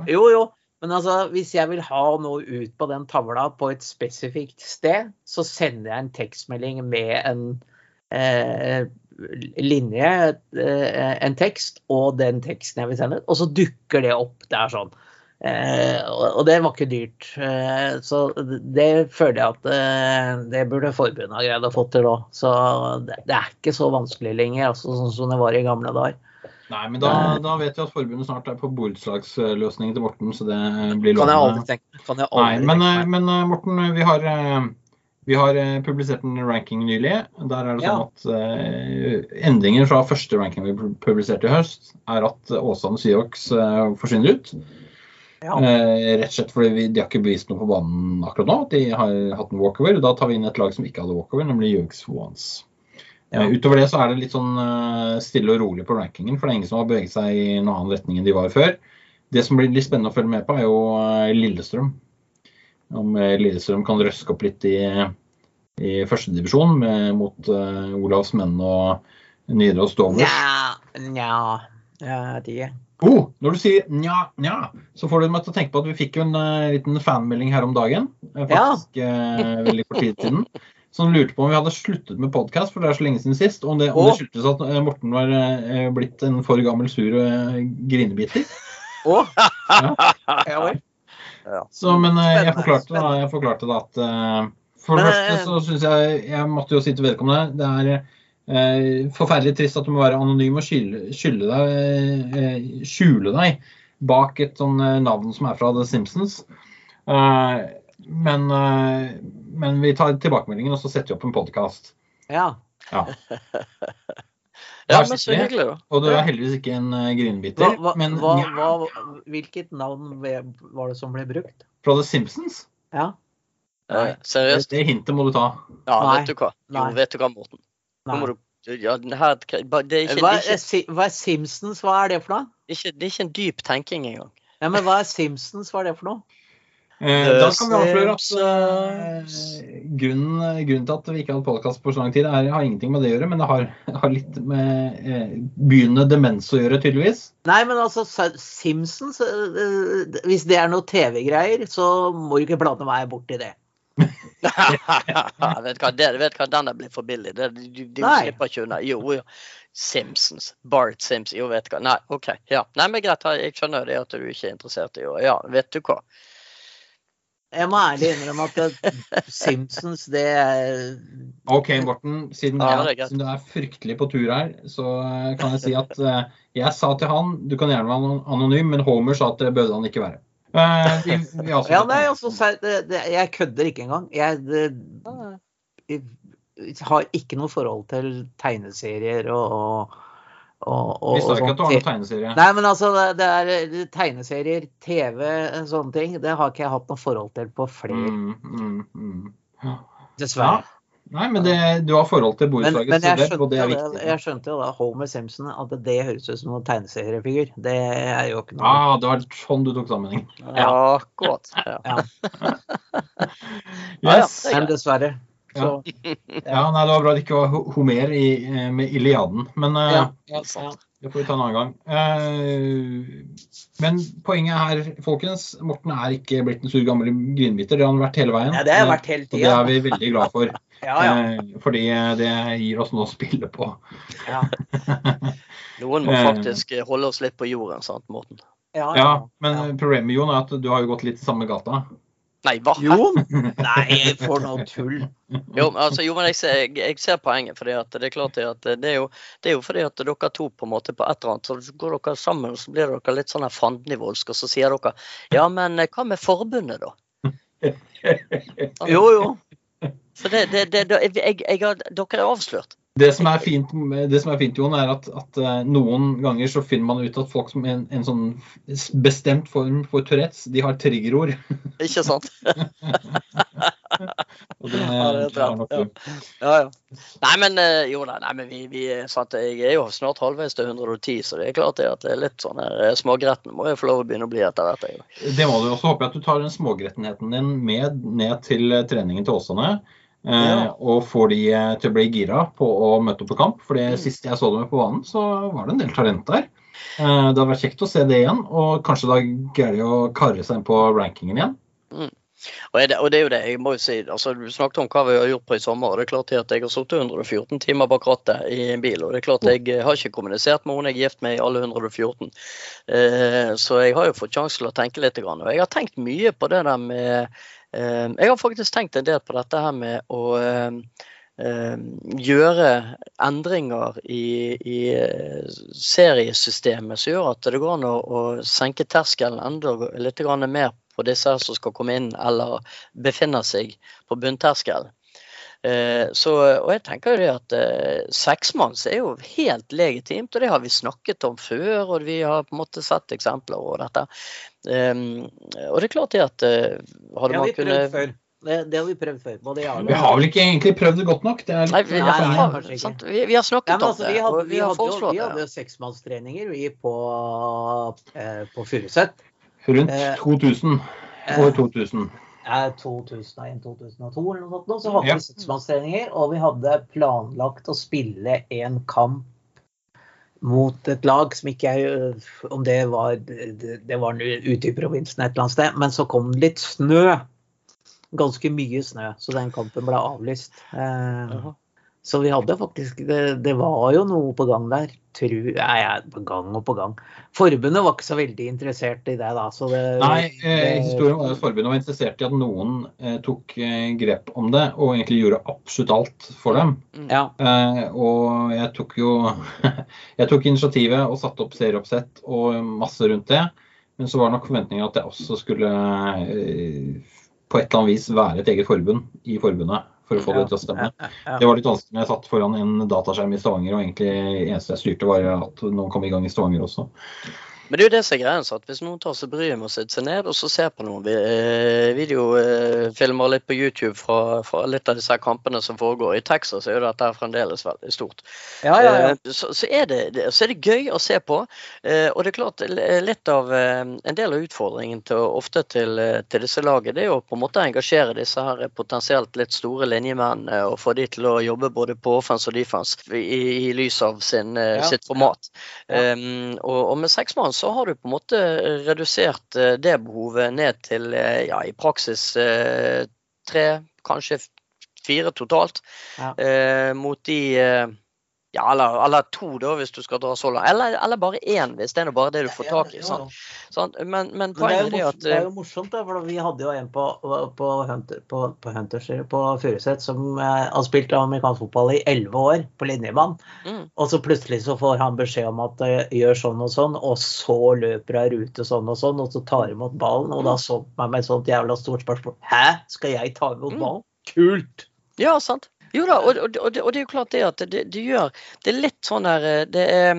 Jo, jo. Men altså, hvis jeg vil ha noe ut på den tavla på et spesifikt sted, så sender jeg en tekstmelding med en eh, linje, eh, en tekst, og den teksten jeg vil sende. Og så dukker det opp. Det er sånn. Eh, og, og det var ikke dyrt. Eh, så det føler jeg at eh, det burde forbundet ha greid å få til òg. Så det, det er ikke så vanskelig lenger, altså, sånn som det var i gamle dager. Nei, men da, da vet vi at forbundet snart er på borettslagsløsningen til Morten, så det blir Kan jeg lovende. aldri tenke, kan jeg Nei, aldri men, tenke eh, men eh, Morten, vi har, eh, vi har eh, publisert en ranking nylig. Der er det sånn Ja. at uh, endringen fra første ranking vi publiserte i høst, er at Åsane Siox uh, forsvinner ut. Ja. Uh, rett og slett fordi vi, de har ikke bevist noe på banen akkurat nå. De har hatt en walkover. Da tar vi inn et lag som ikke hadde walkover, nemlig Gjøk Swans. Ja. Eh, utover det så er det litt sånn eh, stille og rolig på rankingen, for det er ingen som har beveget seg i en annen retning enn de var før. Det som blir litt spennende å følge med på, er jo eh, Lillestrøm. Om eh, Lillestrøm kan røske opp litt i, i førstedivisjon mot uh, Olavs menn og Nidaros Dovers. Nja, nja, Ja, de. Oh, når du sier nja, nja, så får du meg til å tenke på at vi fikk jo en uh, liten fanmelding her om dagen. Faktisk Ja. Eh, veldig kort tid siden. [LAUGHS] Som lurte på om vi hadde sluttet med podkast, for det er så lenge siden sist. Om det, om det skyldtes at uh, Morten var eh, blitt en for gammel sur eh, grinebiter. ja, Ja. Ja. Så, men eh, jeg forklarte da, jeg forklarte da at eh, For det Men, første så syns jeg Jeg måtte jo si til vedkommende det er eh, forferdelig trist at du må være anonym og skylde, skylde deg, eh, skjule deg bak et sånn eh, navn som er fra The Simpsons. Eh, men, eh, men vi tar tilbakemeldingen, og så setter vi opp en podkast. Ja. Ja. [LAUGHS] Ja, men så hyggelig, da. Og du er heldigvis ikke en uh, Hva, hva, Men hva, hvilket navn var det som ble brukt? fra The Simpsons? Ja. Nei, Det, seriøst? det hintet må du ta. Ja, Nei. vet du hva? Jo, Nei. vet du hva, Morten? Nå må du ja, her, det, er ikke, Hva er er, ikke, hva er Simpsons? Hva er det for noe? ikke, det er ikke en dyp tenking engang. Ja, men hva er Simpsons? Hva er det for noe? Eh, The da kan vi avsløre at Simpsons. eh, grunnen, grunnen til at vi ikke har hatt podkast på så lang tid, er, har ingenting med det å gjøre, men det har, har litt med eh, begynnende demens å gjøre, tydeligvis. Nei, men altså, Simpsons Hvis det er noe TV-greier, så må du ikke blande meg borti det. vet hva, det, vet hva, den der blir for billig. Det, du, du, du slipper ikke unna. Jo, jo. Simpsons. Bart Simpson. Jo, vet du hva. Nei, OK. Ja. Nei, men greit. Jeg skjønner jo det at du ikke er interessert i å Ja, vet du hva. Jeg må ærlig innrømme at det- Simpsons, det er OK, Morten. Siden, Ja, jeg- siden du er fryktelig på tur her, så kan jeg si at eh, jeg sa til han du kan gjerne være anonym, men Homer sa at det bød han ikke være. Eh, vi, vi. Ja, nei, altså, det, det, jeg kødder ikke engang. Jeg, det, jeg har ikke noe forhold til tegneserier og, og, og, Vi sa ikke at du har noen tegneserie. Nei, men altså, det, er eh, tegneserier, TV, sånne ting. Det har ikke jeg hatt noe forhold til på flere, Mm, mm, mm. Ja. dessverre. Nei, men det, du har forhold til Men, borettslaget, jeg, så det, og det er viktig. det, jeg skjønte jo da Homer Simpson at det høres ut som noen tegneseriefigur. Det er jo ikke noe Ah, det var sånn du tok sammenhengen. Ja, akkurat. Ja. Ja. Yes. det Men dessverre. Så, Ja, nei, det var bra det ikke var Homer i, eh, med Iliaden. Men eh, ja, ja, ja. det får vi ta en annen gang. Eh, men poenget her, folkens, Morten er ikke blitt en sur gammel grinbiter. Det har han vært hele veien. ja, det har jeg vært hele Og det er vi veldig glad for. [LAUGHS] Ja, ja. Eh, fordi det gir oss noe å spille på. ja. [LAUGHS] Noen må faktisk holde oss litt på jorden, sant, Morten? ja, Ja, ja. men problemet Jon, er at du har jo gått litt i samme gata. Nei, hva? Jo. [LAUGHS] Nei, for noe tull. Jo, altså, jo, men jeg ser, jeg, jeg ser poenget. fordi at det er klart at det er, jo, det er jo fordi at dere to på en måte på et eller annet, så går dere sammen og så blir dere litt sånn fandenivoldske, og så sier dere ja, men eh, hva med forbundet, da? [LAUGHS] Jo, jo. Så det, det, det, jeg, jeg, dere er avslørt. Det som er fint, det som er fint Jon, er at, at eh, noen ganger så finner man ut at folk som en, en sånn bestemt form for Tourettes, de har triggerord. [LAUGHS] Ikke sant? [LAUGHS] Og det, Ja, det er det har rett, nok ja. Ja, ja. Nei, men eh, jo da, nei, men vi, vi sant, Jeg er jo snart halvveis til 110, så det er klart det at det er litt sånn her eh, smågretten må jeg få lov å begynne å bli etter hvert. Det må du også håpe at du tar den smågrettenheten din med ned til eh, treningen til Åsane. Eh, Ja. Og får de eh, til å bli gira på å møte opp på kamp. For det Mm. sist jeg så dem på banen, så var det en del talent der. Eh, det hadde vært kjekt å se det igjen, og kanskje da greier de å karre seg inn på rankingen igjen. Og, er det, og det er jo det, jeg må jo si, altså Du snakket om hva vi har gjort på i sommer. og det er klart at Jeg har sittet 114 timer bak rattet i en bil. og det er klart Jeg eh, har ikke kommunisert med henne jeg er gift med i alle 114. Eh, så jeg har jo fått sjanse til å tenke litt. Og jeg har tenkt mye på det der med eh, Jeg har faktisk tenkt en del på dette her med å eh, eh, gjøre endringer i, i eh, seriesystemet som gjør at det går an å, å senke terskelen enda litt mer på disse som skal komme inn eller befinner seg på bunnterskelen. Eh, så, og jeg tenker jo det at eh, seksmanns er jo helt legitimt, og det har vi snakket om før. Og vi har på en måte sett eksempler på dette. Um, og det er klart det at eh, hadde har man kunnet. Det, det har vi prøvd før. Både Jarle Vi har vel ikke egentlig prøvd det godt nok. Det er Nei, litt, vi, Nei, ja, nei, har- sant? vi, vi har snakket Ja, altså, om det, vi hadde, vi hadde, jo, vi hadde jo seksmannstreninger vi på, eh, på Furuset. rundt Eh, 2000. eh, År 2000. Eh, 2001-2002 eller noe sånt. Så hadde Ja. vi seksmannstreninger, og vi hadde planlagt å spille en kamp mot et lag som ikke jeg Om det var, det var ute i provinsen et eller annet sted. Men så kom det litt snø. Ganske mye snø, så den kampen ble avlyst. Eh. Så vi hadde faktisk det, det var jo noe på gang der. Tru, nei, på gang og på gang. Forbundet var ikke så veldig interessert i det, da. Så det, Nei, eh, historien var at forbundet var interessert i at noen eh, tok eh, grep om det, og egentlig gjorde absolutt alt for dem. Mm. Ja. Eh, og jeg tok jo [LAUGHS] Jeg tok initiativet og satte opp serieoppsett og masse rundt det. Men så var nok forventningen at det også skulle eh, på et eller annet vis være et eget forbund i forbundet for å få det til å stemme. Det var litt vanskelig når jeg satt foran en dataskjerm i Stavanger, og egentlig det eneste jeg styrte, var at noen kom i gang i Stavanger også. Men det er jo det som er greia. så at Hvis noen tar seg bryet med å sette seg ned og så ser på noen eh, videofilmer litt på YouTube fra, fra litt av disse kampene som foregår i Texas, er jo dette fremdeles veldig stort. Ja, ja, ja. Eh, Så, så, er det, så er det gøy å se på. eh, Og det er klart, litt av en del av utfordringen til, ofte til, til disse lagene, det er jo på en måte å engasjere disse her potensielt litt store linjemennene og få de til å jobbe både på offense og defense i, i lys av sin, sitt format. Um, og, og med seks mann så har du på en måte redusert eh, det behovet ned til eh, ja, i praksis eh, tre, kanskje fire totalt. Ja. eh, mot de eh, ja, eller, eller to, da, hvis du skal dra så langt. Eller, eller bare én, hvis det er bare det du får tak i. Sant? Sånn. Men, men Men det poenget jo er at det er jo morsomt, da, for vi hadde jo en på, på, Hunter, på, på Hunters på Furuset som eh, har spilt amerikansk fotball i elleve år, på linjemann. mm, Og så plutselig så får han beskjed om at eh, gjør sånn og sånn, og så løper av rute sånn og sånn, og så tar imot ballen. Og da så meg med et sånt jævla stort spørsmål. Hæ, skal jeg ta imot Mm. ballen? Kult! Ja, sant. Jo da, og, og, og, det, og det er jo klart det at det, det gjør Det er litt sånn her eh, Det er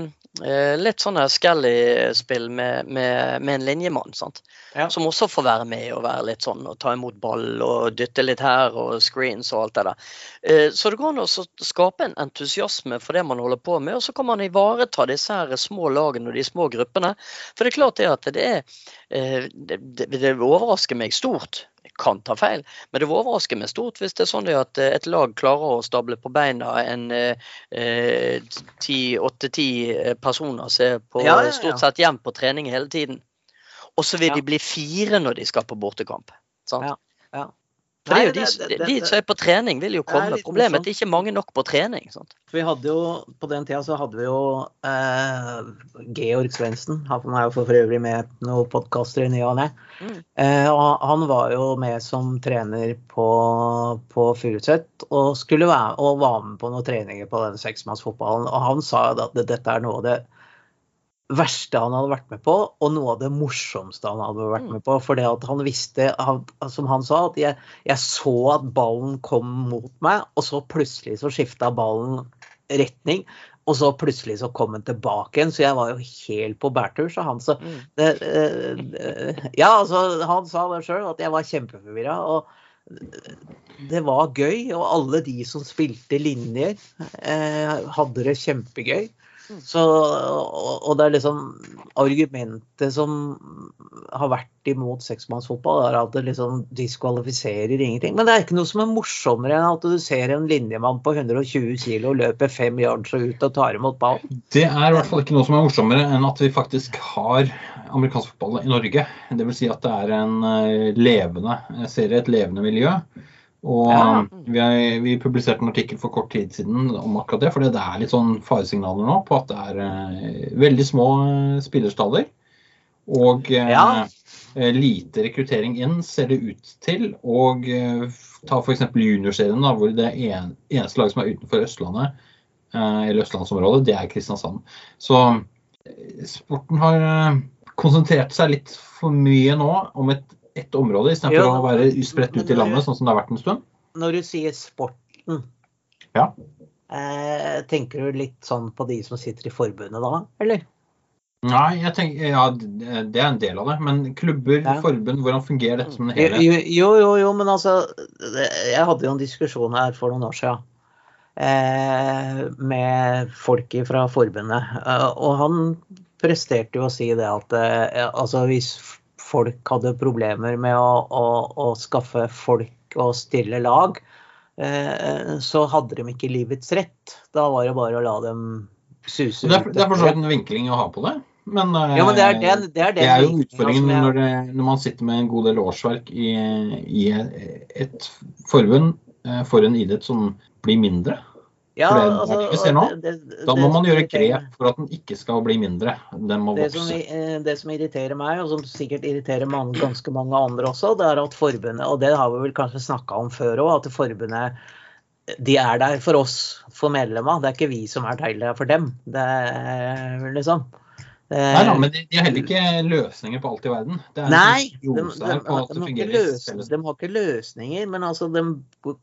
eh, litt sånn her Skelly-spill med, med, med en linjemann, sant. Ja. Som også får være med og være litt sånn og ta imot ball og dytte litt her og screens og alt det der. Eh, Så det går an å skape en entusiasme for det man holder på med, og så kan man ivareta disse her små lagene og de små gruppene. For det er klart det at det er eh, Det, det, det overrasker meg stort. Kan ta feil, men det overrasker meg stort hvis det er sånn at eh, et lag klarer å stable på beina en åtte-ti personer som er på, Ja, ja, ja. stort sett hjem på trening hele tiden. Og så vil de bli fire når de skal på bortekamp. Sant? Ja, ja. For det er jo de, det- det- de som er på trening, vil jo komme. Problemet er at det ikke er mange nok på trening. Sant? For vi hadde jo, På den tida så hadde vi jo eh, Georg Svendsen. Han er jo for øvrig med noen podkaster i ny og ne. Mm. Eh, og han var jo med som trener på, på Furuset og, skulle være, og var med på noen treninger på den seksmannsfotballen. Og han sa jo at dette er noe av det verste han hadde vært med på, og noe av det morsomste han hadde vært Mm. med på. For det at han visste, som han sa, at jeg, jeg så at ballen kom mot meg, og så plutselig så skifta ballen retning. Og så plutselig så kom den tilbake igjen, så jeg var jo helt på bærtur. Så han sa Mm. det, eh, Ja, altså, han sa det sjøl, at jeg var kjempeforvirra. Og det var gøy, og alle de som spilte linjer, eh, hadde det kjempegøy. Mm. Så, og, og det er liksom Argumentet som har vært imot seksmannsfotball, er at det liksom diskvalifiserer ingenting. Men det er ikke noe som er morsommere enn at du ser en linjemann på 120 kg løpe fem yards og ut og tar imot ballen. Det er i hvert fall ikke noe som er morsommere enn at vi faktisk har amerikansk fotball i Norge. Det vil si at det er en eh, levende serie, et levende miljø. Og Ja. vi, har, vi publiserte en artikkel for kort tid siden om akkurat det. For det er litt sånn faresignaler nå på at det er eh, veldig små eh, spillerstaller. Og eh, Ja. lite rekruttering inn, ser det ut til. Og ta f.eks. juniorserien, da, hvor det en, eneste laget som er utenfor Østlandet, eller østlandsområdet, det er Kristiansand. Så sporten har konsentrert seg litt for mye nå om et, ett område, istedenfor Ja, å være spredt ut i landet, sånn som det har vært en stund. Når du sier sporten, Ja. eh, tenker du litt sånn på de som sitter i forbundet da, eller? Nei, jeg tenker, ja, det er en del av det. Men klubber, Ja. forbund, hvordan fungerer dette som en helhet? jo, jo, jo, jo, men altså Jeg hadde jo en diskusjon her for noen år siden eh, med folk fra forbundet. Eh, og han presterte jo å si det at eh, altså hvis folk hadde problemer med å, å, å skaffe folk og stille lag, eh, så hadde de ikke livets rett. Da var det bare å la dem suse Det er, det er for så vidt en vinkling å ha på det. Men, eh, Ja, men det er, det er, det er det er jo utfordringen jeg- når, når man sitter med en god del årsverk i, i et forbund eh, for en idrett som blir mindre. Ja, altså, det det- det- Da må man gjøre grep for at den ikke skal bli mindre. Den må Det som, vokse. eh, det som irriterer meg, og som sikkert irriterer mange, ganske mange andre også, det er at forbundet, og det har vi vel kanskje snakka om før òg, at forbundet de er der for oss, for medlemmene. Det er ikke vi som er der for dem. Det er liksom Nei, da, men de, de har heller ikke løsninger på alt i verden. Det er Nei, de, de, de har ikke løsninger, men altså, de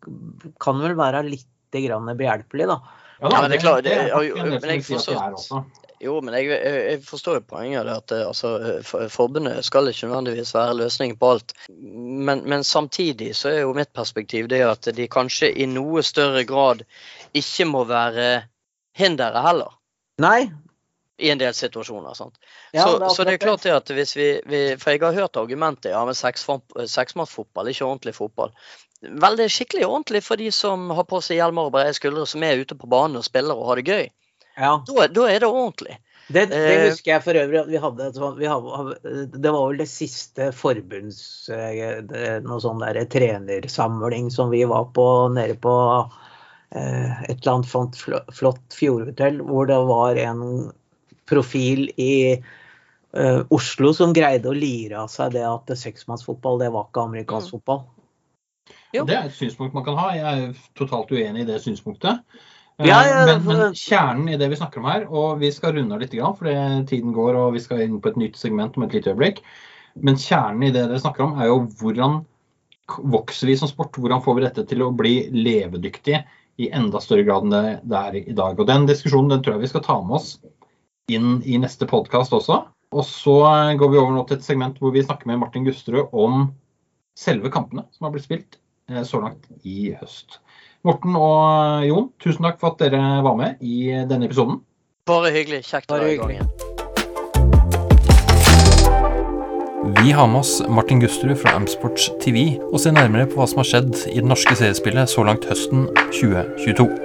kan vel være litt grann behjelpelig, da. Ja, Ja, men det er klart, det- jo, men jeg forstår-. Jo, men jeg, jeg, forstår jo poenget at eh, altså, eh, forbundet skal ikke nødvendigvis være løsningen på alt. Men, men samtidig så er jo mitt perspektiv det at de kanskje i noe større grad ikke må være hinderet heller. Nei. I en del situasjoner. sant? Ja, så, det så det er klart det at hvis vi, vi For jeg har hørt argumentet ja, men seksfam- er ikke ordentlig fotball. Vel, det er skikkelig ordentlig for de som har på seg hjelmer og brede skuldre, som er ute på banen og spiller og har det gøy. Ja. Da, da er det ordentlig. Det, det Eh, husker jeg for øvrig at vi hadde. Vi hadde det var vel det siste forbunds... eh, Noe sånn der trenersamling som vi var på nede på eh, et eller annet flott, flott fjordhotell, hvor det var en profil i Oslo som greide å lire av seg det at seksmannsfotball, det var ikke amerikansk Mm. fotball. Jo. Det er et synspunkt man kan ha. Jeg er totalt uenig i det synspunktet. Eh, Ja, ja, men, men kjernen i det vi snakker om her, og vi skal runde av litt, grann, for tiden går og vi skal inn på et nytt segment om et lite øyeblikk. Men kjernen i det dere snakker om, er jo hvordan vokser vi som sport? Hvordan får vi dette til å bli levedyktig i enda større grad enn det er i dag? Og Den diskusjonen den tror jeg vi skal ta med oss inn i neste podkast også. Og så eh, går vi over nå til et segment hvor vi snakker med Martin Gusterud om selve kampene som har blitt spilt eh, så langt i høst. Morten og eh, Jon, tusen takk for at dere var med i denne episoden. Bare hyggelig. Kjekt å være i gang igjen. Vi har med oss Martin Gusterud fra Amsports TV og ser nærmere på hva som har skjedd i det norske seriespillet så langt høsten 2022.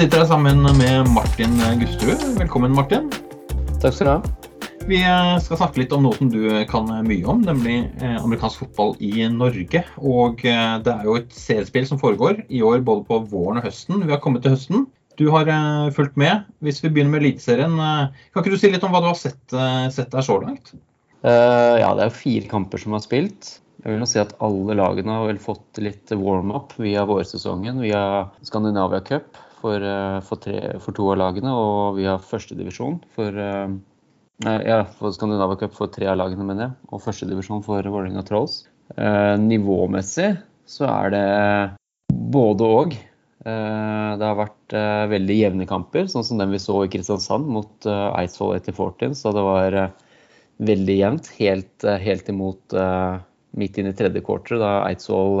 sitter her sammen med Martin Gusterud. Velkommen, Martin. Takk skal du ha. Vi eh, skal snakke litt om noe som du kan mye om, nemlig eh, amerikansk fotball i Norge. Og eh, det er jo et seriespill som foregår i år både på våren og høsten. Vi har kommet til høsten. Du har fulgt med. Hvis vi begynner med Eliteserien, kan ikke du si litt om hva du har sett, sett der så langt? Uh, ja, det er jo fire kamper som har spilt. Jeg vil nå si at alle lagene har vel fått litt warm-up via vårsesongen, via Skandinavia Cup for, eh, for, tre, for, to av lagene, og vi har førstedivisjon for eh, ja, for Skandinavia Cup for tre av lagene, mener jeg. Og førstedivisjon for Vålerenga Trolls. Eh, nivåmessig så er det både og. Det har vært veldig jevne kamper, sånn som den vi så i Kristiansand mot Eidsvoll etter Fortin. Så det var veldig jevnt, helt, helt imot midt inn i tredje quarter, da Eidsvoll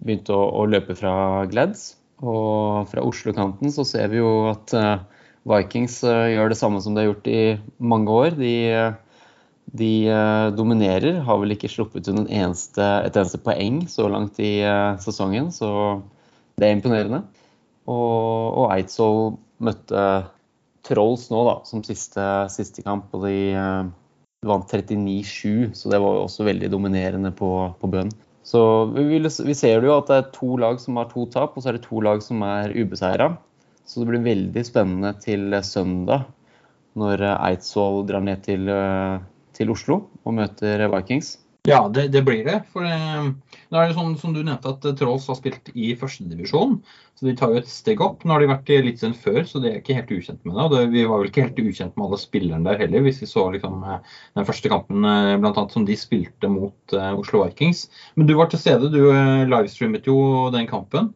begynte å, å løpe fra Glads. Og fra Oslo-kanten så ser vi jo at eh, Vikings eh, gjør det samme som de har gjort i mange år. De, de eh, dominerer. Har vel ikke sluppet ut eneste, et eneste poeng så langt i sesongen, så det er imponerende. Og, og Eidsvoll møtte Trolls nå da, som siste, siste kamp, og de vant 39-7, så det var jo også veldig dominerende på, på bønn. Så vi, vi, ser jo at det er to lag som har to tap, og så er det to lag som er ubeseira. Så det blir veldig spennende til søndag, når Eidsvoll drar ned til, eh, til Oslo og møter Vikings. Ja, det, det, blir det. For eh, det er jo sånn som du nevnte at Trolls har spilt i førstedivisjon. Så de tar jo et steg opp. Nå har de vært litt siden før, så de er ikke helt ukjent med det. det. Vi var vel ikke helt ukjent med alle spillerne der heller, hvis vi så liksom, eh, den første kampen eh, blant annet, som de spilte mot uh, Oslo Vikings. Men du var til stede, du livestreamet jo den kampen.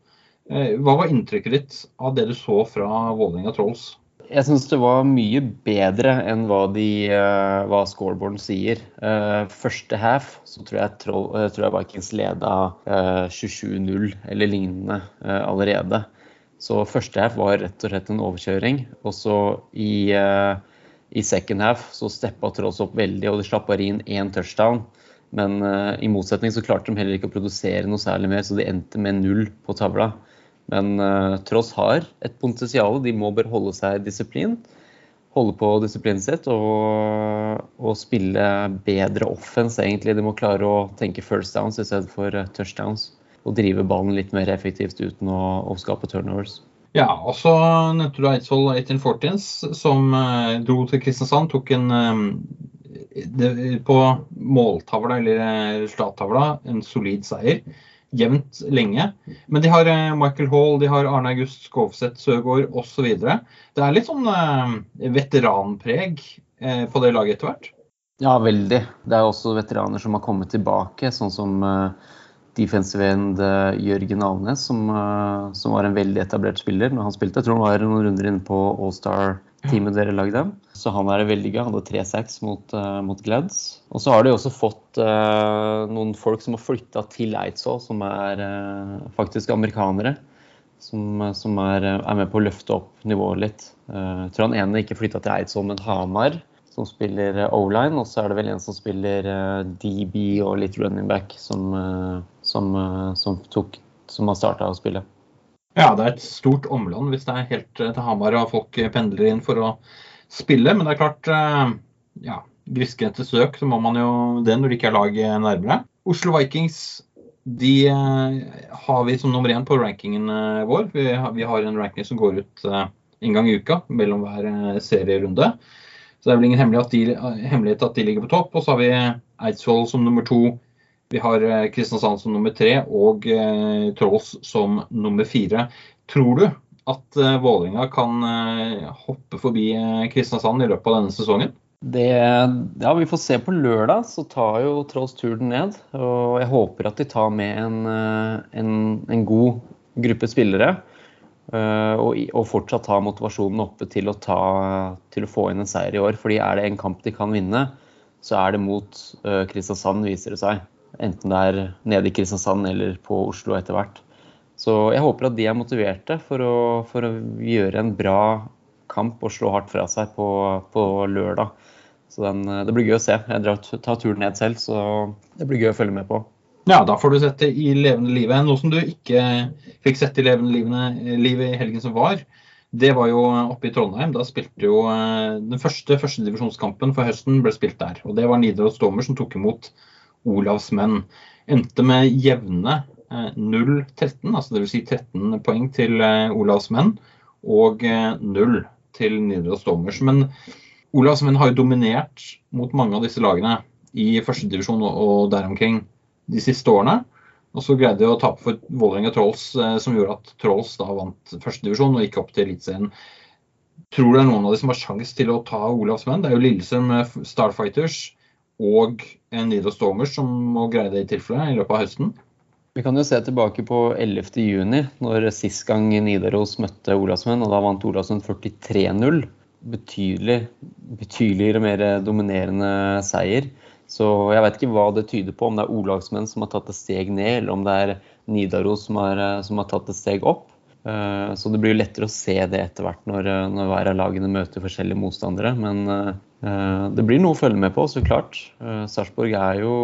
Hva var inntrykket ditt av det du så fra Vålerenga Trolls? Jeg syns det var mye bedre enn hva, de, uh, hva scoreboarden sier. Uh, første half så tror jeg, uh, tror jeg Vikings leda 27-0 eller lignende allerede. Så første half var rett og slett en overkjøring. Og så i, i second half så steppa Trolls opp veldig, og de slapp bare inn én touchdown. Men i motsetning så klarte de heller ikke å produsere noe særlig mer, så de endte med null på tavla. Men uh, Tross har et potensial. De må bare holde seg disiplin. Holde på disiplinen sitt og, og, spille bedre offense, egentlig. De må klare å tenke first downs i stedet for uh, touchdowns. Og drive ballen litt mer effektivt uten å, å skape turnovers. Ja, og så nevnte du Eidsvoll 1814s, som uh, dro til Kristiansand. Tok en det, på måltavla, eller resultattavla, en solid seier jevnt lenge. Men de har eh, Michael Hall, de har Arne August Skovseth Søgaard osv. Det er litt sånn eh, veteranpreg eh, på det laget etter hvert? Ja, veldig. Det er også veteraner som har kommet tilbake, sånn som defensive end Jørgen Alnes, som, som, var en veldig etablert spiller når han spilte. Jeg tror han var noen runder inne på All-Star-teamet dere lagde. Så han er veldig gøy. Han hadde 3-6 mot, uh, mot Glads. Og så har de også fått uh, noen folk som har flytta til Eidsvoll, som er uh, faktisk amerikanere. Som, som er, er, med på å løfte opp nivået litt. jeg tror han ene ikke flytta til Eidsvoll, men Hamar, som spiller O-line. Og så er det vel en som spiller DB og litt running back, som, som, som, tok, som har starta å spille. Ja, det er et stort omland hvis det er helt til Hamar og folk pendler inn for å spille. Men det er klart, ja, ja, grisgrendte søk, så må man jo det når det ikke er lag nærmere. Oslo Vikings de eh, har vi som nummer én på rankingen eh, vår. Vi har, vi har, en ranking som går ut en gang i uka mellom hver serierunde. Så det er vel ingen hemmelighet at, de, hemmelighet at de ligger på topp. Og så har vi Eidsvoll som nummer to. Vi har Kristiansand som nummer tre og eh, Trolls som nummer fire. Tror du at eh, Vålerenga kan eh, hoppe forbi uh, Kristiansand i løpet av denne sesongen? Det, ja, Vi får se på lørdag, så tar jo Trolls turen ned. Og jeg håper at de tar med en, en, en god gruppe spillere. Og, og, fortsatt ha motivasjonen oppe til å, ta, til å, få inn en seier i år. fordi er det en kamp de kan vinne, så er det mot Kristiansand, viser det seg. Enten det er nede i Kristiansand eller på Oslo etter hvert. Så jeg håper at de er motiverte for å, for å gjøre en bra kamp og slå hardt fra seg på, på lørdag. Så den, det blir gøy å se. Jeg drar, tar turen ned selv, så det blir gøy å følge med på. Ja, da får du sett det i levende livet. Noe som du ikke fikk sett i levende livet i helgen som var, det var jo oppe i Trondheim. Da spilte jo eh, den første førstedivisjonskampen for høsten ble spilt der. Og det var Nidaros Stormer som tok imot Olavs menn. Endte med jevne 0-13, altså dvs. Si 13 poeng til Olavs menn og 0 til Nidaros Stormers. Men Olavs menn har jo dominert mot mange av disse lagene i førstedivisjon og der omkring de siste årene. Og så greide de å tape for Vålerenga Trolls, eh, som gjorde at Trolls da vant førstedivisjon og gikk opp til Eliteserien. Tror du det er noen av de som har sjanse til å ta Olavs menn? Det er jo Lillestrøm Starfighters og Nido Stormers som må greie det i tilfelle i løpet av høsten. Vi kan jo se tilbake på 11.6, når sist gang Nidaros møtte Olavsmenn, og da vant Olavsmenn 43-0. Betydelig, betydeligere mer dominerende seier. Så jeg vet ikke hva det tyder på, om det er O-lagsmenn som har tatt et steg ned, eller om det er Nidaros som har, eh, som har tatt et steg opp. Eh, så det blir lettere å se det etter hvert når, eh, når hver av lagene møter forskjellige motstandere. Men det blir noe å følge med på, så klart. Sarpsborg er jo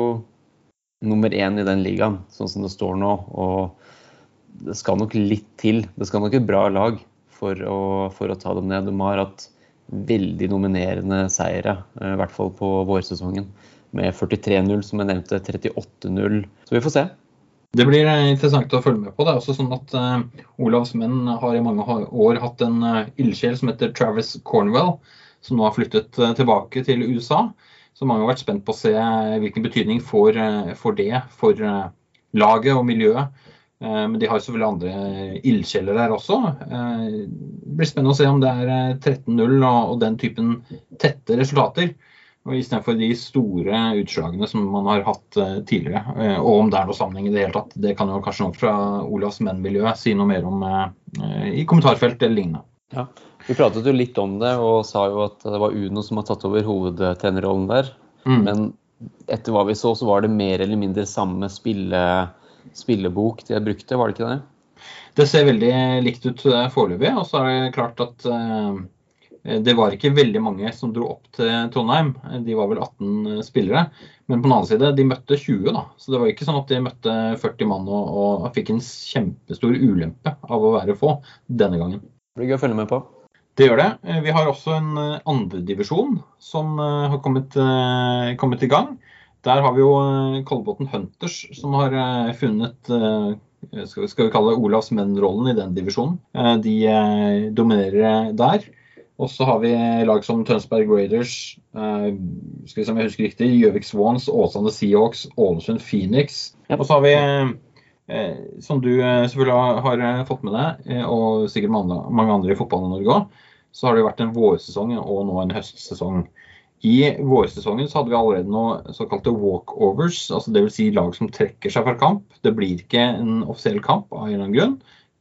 nummer én i den ligaen, sånn som det står nå. Og det skal nok litt til. Det skal nok et bra lag for å, for å ta dem ned. De har hatt veldig nominerende seire, i hvert fall på vårsesongen med 43-0, som jeg nevnte, 38-0. Så vi får se. Det blir eh, interessant å følge med på. Det er også sånn at uh, Olavs menn har i mange år hatt en uh, ildsjel som heter Travis Cornwell, som nå har flyttet uh, tilbake til USA. Så mange har vært spent på å se hvilken betydning får, får det for laget og miljøet. Men de har selvfølgelig andre ildsjeler der også. Det blir spennende å se om det er 13-0 og den typen tette resultater og Istedenfor de store utslagene som man har hatt eh, tidligere. Eh, og om det er noe sammenheng i det hele tatt. Det kan jo kanskje noen fra Olavs menn-miljøet si noe mer om eh, i kommentarfelt eller lignende. Ja, Vi pratet jo litt om det og sa jo at det var Uno som har tatt over hovedtrenerrollen der. Mm. Men etter hva vi så, så var det mer eller mindre samme spille, spillebok de brukte, var det ikke det? Det ser veldig likt ut foreløpig. Og så er det klart at Eh, det var ikke veldig mange som dro opp til Trondheim. De var vel 18 eh, spillere. Men på den annen side, de møtte 20, da. Så det var ikke sånn at de møtte 40 mann og, og fikk en kjempestor ulempe av å være få denne gangen. Det blir gøy å følge med på. Det gjør det. Vi har også en andredivisjon som har kommet, kommet, i gang. Der har vi jo Kolbotn Hunters som har funnet skal vi, skal vi kalle det Olavs menn-rollen i den divisjonen. De dominerer der. Og så har vi lag som Tønsberg Raiders, eh, skal vi se om jeg husker riktig, Gjøvik Swans, Åsane Seahawks, Ålesund Phoenix. Og så har vi, eh, som du eh, selvfølgelig har, fått med deg, eh, og sikkert mange andre i fotballen i Norge òg, så har det vært en vårsesong og nå en høstsesong. I vårsesongen så hadde vi allerede noe såkalte walkovers, altså dvs. Si lag som trekker seg fra kamp. Det blir ikke en offisiell kamp av en eller annen grunn.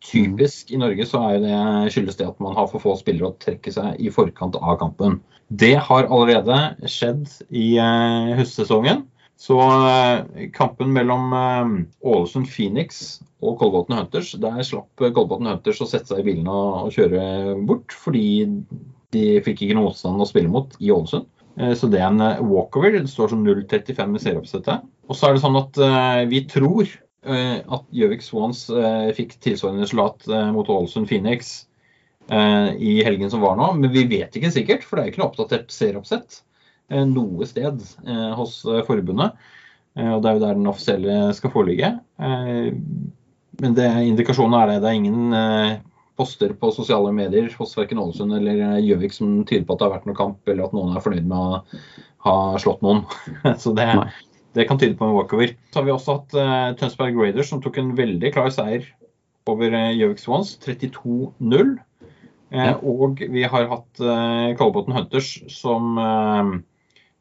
Typisk i Norge så er det, skyldes det at man har for få spillere å trekke seg i forkant av kampen. Det har allerede skjedd i uh, høstsesongen. Så uh, kampen mellom uh, Ålesund Phoenix og Kolbotn Hunters, der slapp Kolbotn Hunters å sette seg i bilen og, kjøre bort, fordi de fikk ikke noe motstand å spille mot i Ålesund. Så det er en walkover. Det står som 0,35 med serieoppsettet. Og så er det sånn at vi tror Eh, at Gjøvik Swans eh, fikk tilsvarende resultat eh, mot Ålesund Phoenix i helgen som var nå. Men vi vet ikke sikkert, for det er ikke noe oppdatert serieoppsett noe sted hos forbundet. Og det er jo der den offisielle skal foreligge. Men det, indikasjonen er det. Det er ingen poster på sosiale medier hos verken Ålesund eller Gjøvik som tyder på at det har vært noen kamp, eller at noen er fornøyd med å ha slått noen. [LAUGHS] Så det, det kan tyde på en walkover. Så har vi også hatt uh, Tønsberg Raiders som tok en veldig klar seier over uh, Gjøvik Swans, 32-0. Uh, ja. Og vi har hatt uh, Kolbotn Hunters som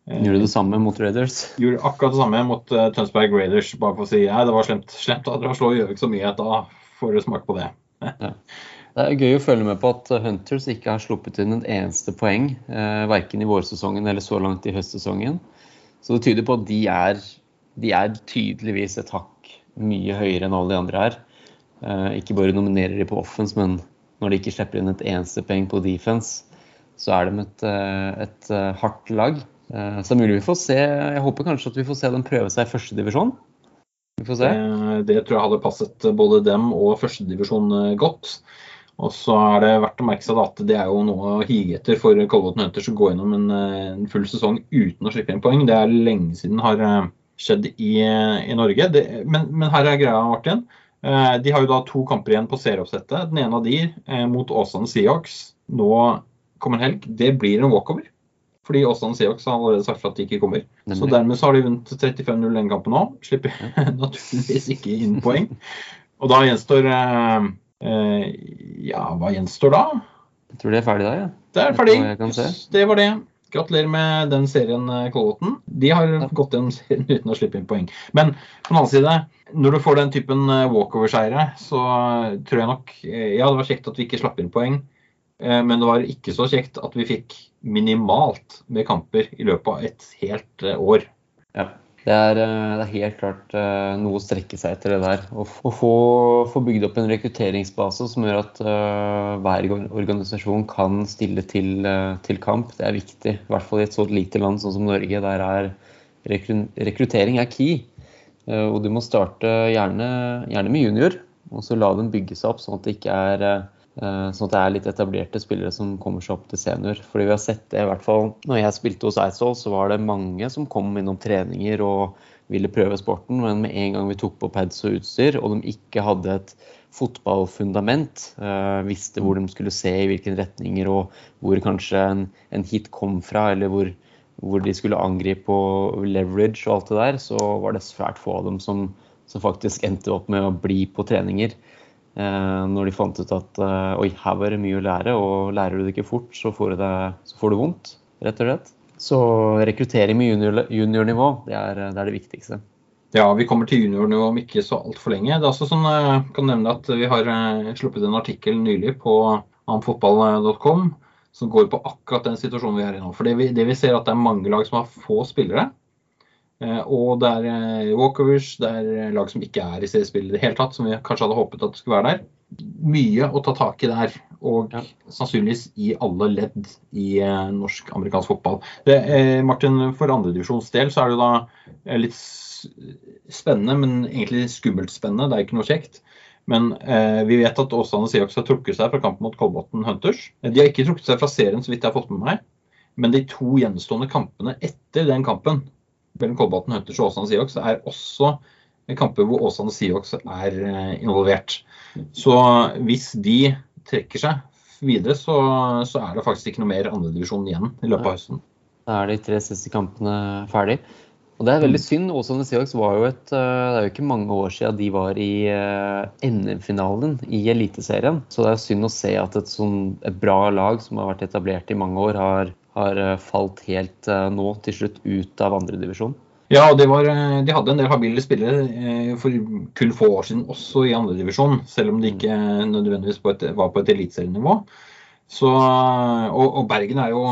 Gjorde det samme mot Raiders? Gjorde akkurat det samme mot Tønsberg Raiders. Bare for å si ja, det var slemt, slemt at dere slår Gjøvik så mye. Da får dere smake på det. ja. Det er gøy å følge med på at Hunters ikke har sluppet inn en eneste poeng. Eh, verken i vårsesongen eller så langt i høstsesongen. Så det tyder på at de er, de er tydeligvis et hakk mye høyere enn alle de andre her. Eh, ikke bare nominerer de på offense, men når de ikke slipper inn et eneste poeng på defense, så er de et, eh, et, eh, hardt lag. Så det er mulig vi får se Jeg håper kanskje at vi får se dem prøve seg i førstedivisjon. Vi får se. Det, det tror jeg hadde passet både dem og førstedivisjon godt. Og så er det verdt å merke seg at det er jo noe å hige etter for Kolbotn Hunters å gå gjennom en, en, full sesong uten å slippe inn poeng. Det er lenge siden har skjedd i, i Norge. Det, men, men, her er greia, Martin. De har jo da to kamper igjen på serieoppsettet. Den ene av de mot Åsane Seahawks nå kommende helg. Det blir en walkover. Fordi Åsane Seahawks har allerede sagt at de ikke kommer. Nemlig. Så dermed så har de vunnet 35-0 den kampen nå. Slipper [LAUGHS] naturligvis ikke inn poeng. Og da gjenstår Eh, ja, hva gjenstår da? Jeg tror det er ferdig da, ja. Det er ferdig. Det var det. Gratulerer med den serien, eh, Kolbotn. De har ja. gått gjennom [LAUGHS] serien uten å slippe inn poeng. Men på den annen side, når du får den typen eh, walkover-seire, så tror jeg nok Ja, det var kjekt at vi ikke slapp inn poeng, men det var ikke så kjekt at vi fikk minimalt med kamper i løpet av et helt år. Ja. Det er, eh, det er, helt klart uh, noe å strekke seg etter det der. Å, få, få, bygd opp en rekrutteringsbase som gjør at uh, hver organisasjon kan stille til, uh, til, kamp, det er viktig. I hvert fall i et så lite land sånn som Norge. Der er rekruttering er key. og du må starte gjerne, gjerne, med junior, og så la den bygge seg opp sånn at det ikke er Eh, sånn at det er litt etablerte spillere som kommer seg opp til senior. Fordi vi har sett det, i hvert fall når jeg spilte hos Eidsvoll, så var det mange som kom innom treninger og ville prøve sporten, men med en gang vi tok på pads og utstyr, og de ikke hadde et fotballfundament, eh, visste hvor de skulle se i hvilke retninger, og hvor kanskje en, en hit kom fra, eller hvor, hvor, de skulle angripe og leverage og alt det der, så var det svært få av dem som, som faktisk endte opp med å bli på treninger. Eh, når de fant ut at eh, oi, her var det mye å lære, og lærer du det ikke fort, så får du, det, så får du vondt, rett og slett. Så rekruttering med junior, juniornivå, det er, det er, det viktigste. Ja, vi kommer til juniornivå om ikke så altfor lenge. Det er også sånn, jeg eh, kan nevne at Vi har sluppet en artikkel nylig på amfotball.com som går på akkurat den situasjonen vi er i nå. For det vi, det vi ser at det er mange lag som har få spillere. Eh, og det er eh, walkovers, det er eh, lag som ikke er i seriespill i det hele tatt, som vi kanskje hadde håpet at det skulle være der. Mye å ta tak i der, og ja. sannsynligvis i alle ledd i norsk-amerikansk fotball. Det, Martin, For andredivisjons del så er det da litt spennende, men egentlig skummelt spennende. Det er ikke noe kjekt. Men eh, vi vet at Åsane Seahawks har trukket seg fra kampen mot Kolbotn Hunters. De har ikke trukket seg fra serien, så vidt jeg har fått med meg. Men de to gjenstående kampene etter den kampen mellom Kolbotn Hunters og Åsane Siox er også kamper hvor Åsane Siox er eh, involvert. Så hvis de trekker seg videre, så, så er det faktisk ikke noe mer andredivisjon igjen i løpet av høsten. Da er de tre siste kampene ferdig. Og det er veldig synd. Åsane Seahawks var jo et eh, Det er jo ikke mange år siden de var i eh, NM-finalen i Eliteserien. Så det er synd å se at et, sånn, et bra lag som har vært etablert i mange år, har har eh, falt helt eh, nå til slutt ut av andredivisjon. Ja, de, var, eh, de hadde en del habile spillere for kun få år siden også i andredivisjon, selv om de ikke nødvendigvis var på et eliteserienivå. Og, og Bergen er jo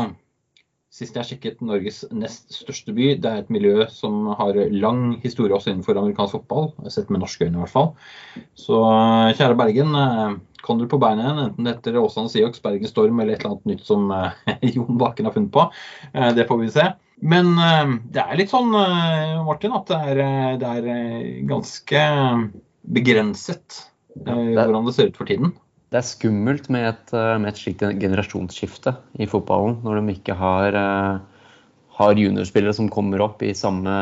Sist jeg sjekket Norges nest største by. Det er et miljø som har lang historie også innenfor amerikansk fotball. Sett med norske øyne i hvert fall. Så kjære Bergen, du på beina igjen, enten etter Åsane Seahawks, Bergen Storm eller et eller annet nytt som uh, [LAUGHS] Jon Bakken har funnet på. Uh, det får vi se. Men uh, det er litt sånn, Martin, at det er, det er ganske begrenset hvordan det ser ut for tiden. Det er skummelt med et, med et slikt generasjonsskifte i fotballen, når de ikke har har juniorspillere som kommer opp i samme,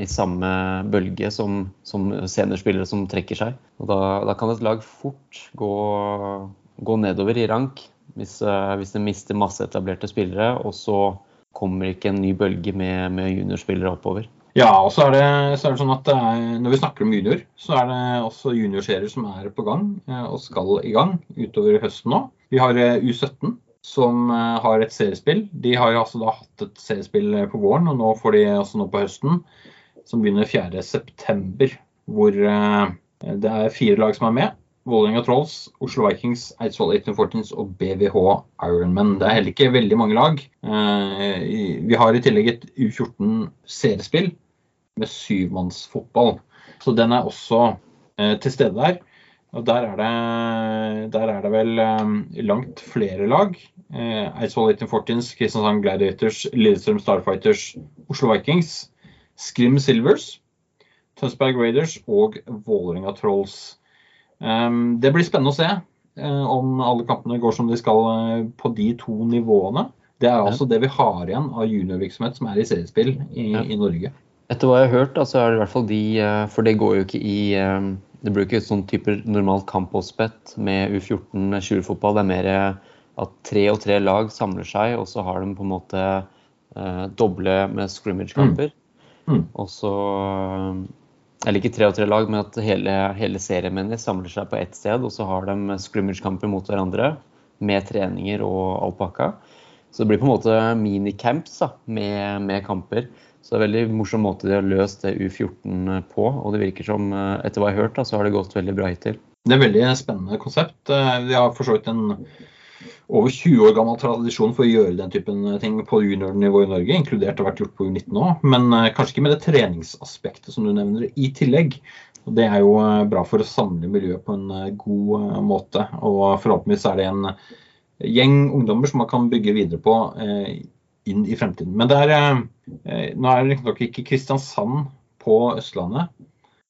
i samme bølge som, som, seniorspillere som trekker seg. Og da, da kan et lag fort gå, gå nedover i rank hvis, uh, hvis de mister masse etablerte spillere, og så kommer ikke en ny bølge med, med juniorspillere oppover. Ja, og så er, det, så er det, sånn at det er, når vi snakker om junior, så er det også juniorserier som er på gang eh, og skal i gang utover høsten nå. Vi har eh, U17 som eh, har et seriespill. De har jo altså da hatt et seriespill eh, på våren, og nå får de altså nå på høsten, som begynner 4.9. Hvor eh, det er fire lag som er med. Vålerenga Trolls, Oslo Vikings, Eidsvoll 1814s og BVH Ironman. Det er heller ikke veldig mange lag. Vi har i tillegg et U14 seriespill med syvmannsfotball. Så den er også til stede der. Og der er det, der er det vel um, langt flere lag. Eh, Eidsvoll 1814s, Kristiansand Gladiators, Lillestrøm Starfighters, Oslo Vikings, Skrim Silvers. Tønsberg Raiders og Vålerenga Trolls. Um, det blir spennende å se uh, om alle kampene går som de skal uh, på de to nivåene. Det er altså det vi har igjen av juniorvirksomhet som er i seriespill i, Ja. i Norge. Etter hva jeg har hørt, så altså er det i hvert fall de eh, For det går jo ikke i eh, Det blir ikke sånn type normalt kampoppspett med U14 20-fotball. Det er mer eh, at tre og tre lag samler seg, og så har de på en måte eh, doble med scrimmage-kamper. Mm. Og så eh, Eller ikke tre og tre lag, men at hele, hele serien mener samler seg på ett sted, og så har de scrimmage-kamper mot hverandre med treninger og alpakka. Så det blir på en måte minicamps da, med, med kamper. Så det er en veldig morsom måte de har løst det U14 på. Og det virker som, eh, etter hva jeg har hørt, da, så har det gått veldig bra hittil. Det er et veldig spennende konsept. Eh, Vi har for så vidt en over 20 år gammel tradisjon for å gjøre den typen ting på juniornivå i Norge, inkludert har vært gjort på U19 òg, men eh, kanskje ikke med det treningsaspektet som du nevner i tillegg. Og Det er jo eh, bra for å samle miljøet på en eh, god eh, måte. Og forhåpentligvis er det en gjeng ungdommer som man kan bygge videre på eh, inn i fremtiden. Men det er, eh, nå er riktignok ikke Kristiansand på Østlandet,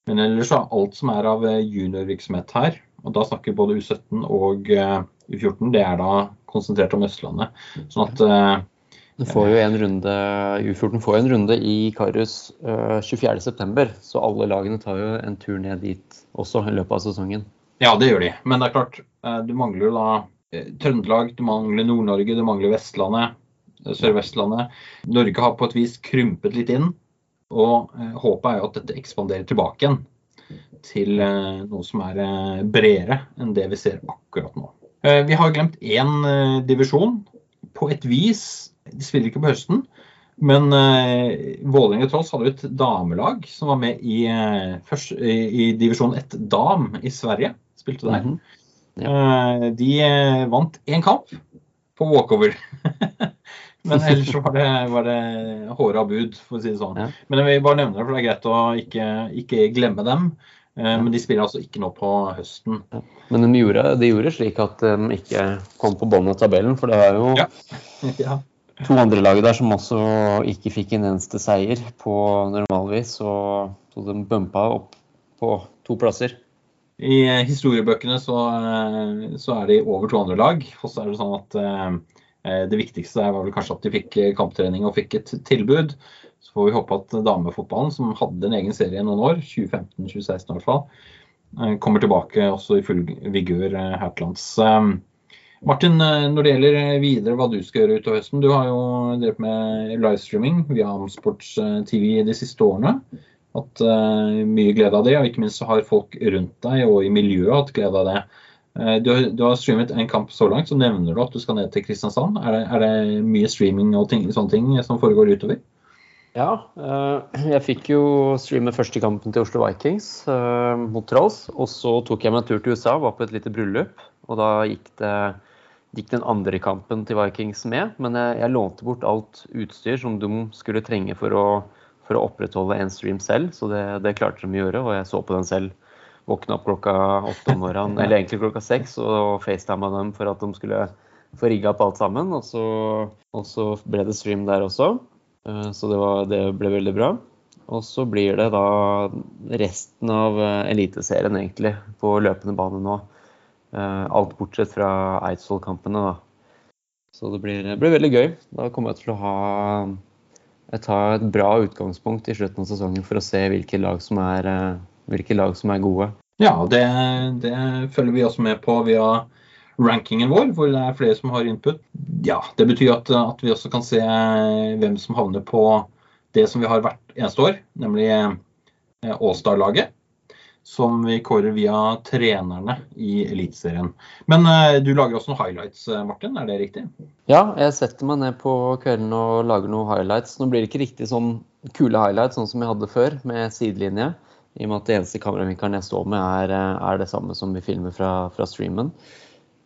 men ellers er alt som er av eh, juniorvirksomhet her, og da snakker både U17 og eh, U14, det er da konsentrert om Østlandet. Sånn at eh, Du får jo en runde, U14 får jo en runde i Karus uh, 24.9, så alle lagene tar jo en tur ned dit også i løpet av sesongen. Ja, det gjør de. Men det er klart, eh, du mangler jo da eh, Trøndelag, du mangler Nord-Norge, du mangler Vestlandet, eh, Sør-Vestlandet. Norge har på et vis krympet litt inn. Og eh, håpet er jo at dette ekspanderer tilbake igjen til eh, noe som er eh, bredere enn det vi ser akkurat nå. Vi har glemt én divisjon. På et vis. De spiller ikke på høsten. Men eh, Vålerenga Trolls hadde et damelag som var med i, først, i, i divisjon 1 dam i Sverige. Spilte der. Mhm. Eh, De eh, vant én kamp på walkover. [LAUGHS] Men ellers var det, var det håret bud, for å si det sånn. Ja. Men jeg vil bare nevne det, for det er greit å ikke, ikke glemme dem. Ja. Men de spiller altså ikke nå på høsten. Men de gjorde, de gjorde slik at de ikke kom på bånn av tabellen, for det er jo Ja. [LAUGHS] ja. to andre lag der som også ikke fikk en eneste seier på normalvis, så, så de bumpa opp på to plasser. I eh, historiebøkene så, eh, så er de over to andre lag. Og så er det sånn at eh, det viktigste var vel kanskje at de fikk eh, kamptrening og fikk et tilbud. Så får vi håpe at damefotballen, som hadde en egen serie i noen år, 2015-2016 i hvert fall, eh, kommer tilbake også i full vigør eh, her til lands. Eh, Martin, eh, når det gjelder eh, videre hva du skal gjøre utover høsten, du har jo drevet med livestreaming via Amsports eh, TV de siste årene. Hatt eh, mye glede av det, og ikke minst har folk rundt deg og i miljøet hatt glede av det. Eh, du, har- du har streamet en kamp så langt, så nevner du at du skal ned til Kristiansand. Er det, er det mye streaming og ting, sånne ting som foregår utover? Ja, eh, jeg fikk jo streame første kampen til Oslo Vikings eh, mot Trolls. Og så tok jeg meg en tur til USA, var på et lite bryllup. Og da gikk, det, gikk den andre kampen til Vikings med. Men jeg, jeg lånte bort alt utstyr som de skulle trenge for å, for å opprettholde en stream selv. Så det, det klarte de å gjøre, og jeg så på den selv. Våkna opp klokka åtte om morgenen, [LAUGHS] eller egentlig klokka seks, og facetima dem for at de skulle få rigga opp alt sammen. Og så, og så ble det stream der også. Eh, Så det, var, det ble veldig bra. Og så blir det da resten av eh, Eliteserien egentlig på løpende bane nå. Eh, Alt bortsett fra Eidsvoll-kampene, da. Så det blir, det blir veldig gøy. Da kommer jeg til å ha jeg tar et bra utgangspunkt i slutten av sesongen for å se hvilke lag som er, hvilke lag som er gode. Ja, det, det følger vi også med på via rankingen vår, hvor det er flere som har input. Ja, Det betyr at, at vi også kan se hvem som havner på det som vi har hvert eneste år, nemlig eh, All-Star-laget. Som vi kårer via trenerne i Eliteserien. Men eh, du lager også noen highlights, eh, Martin, er det riktig? Ja, jeg setter meg ned på kvelden og lager noen highlights. Nå blir det ikke riktig sånn kule highlights sånn som jeg hadde før, med sidelinje. I og med at det eneste kameravinkelen jeg står med, er, eh, er det samme som vi filmer fra, fra streamen.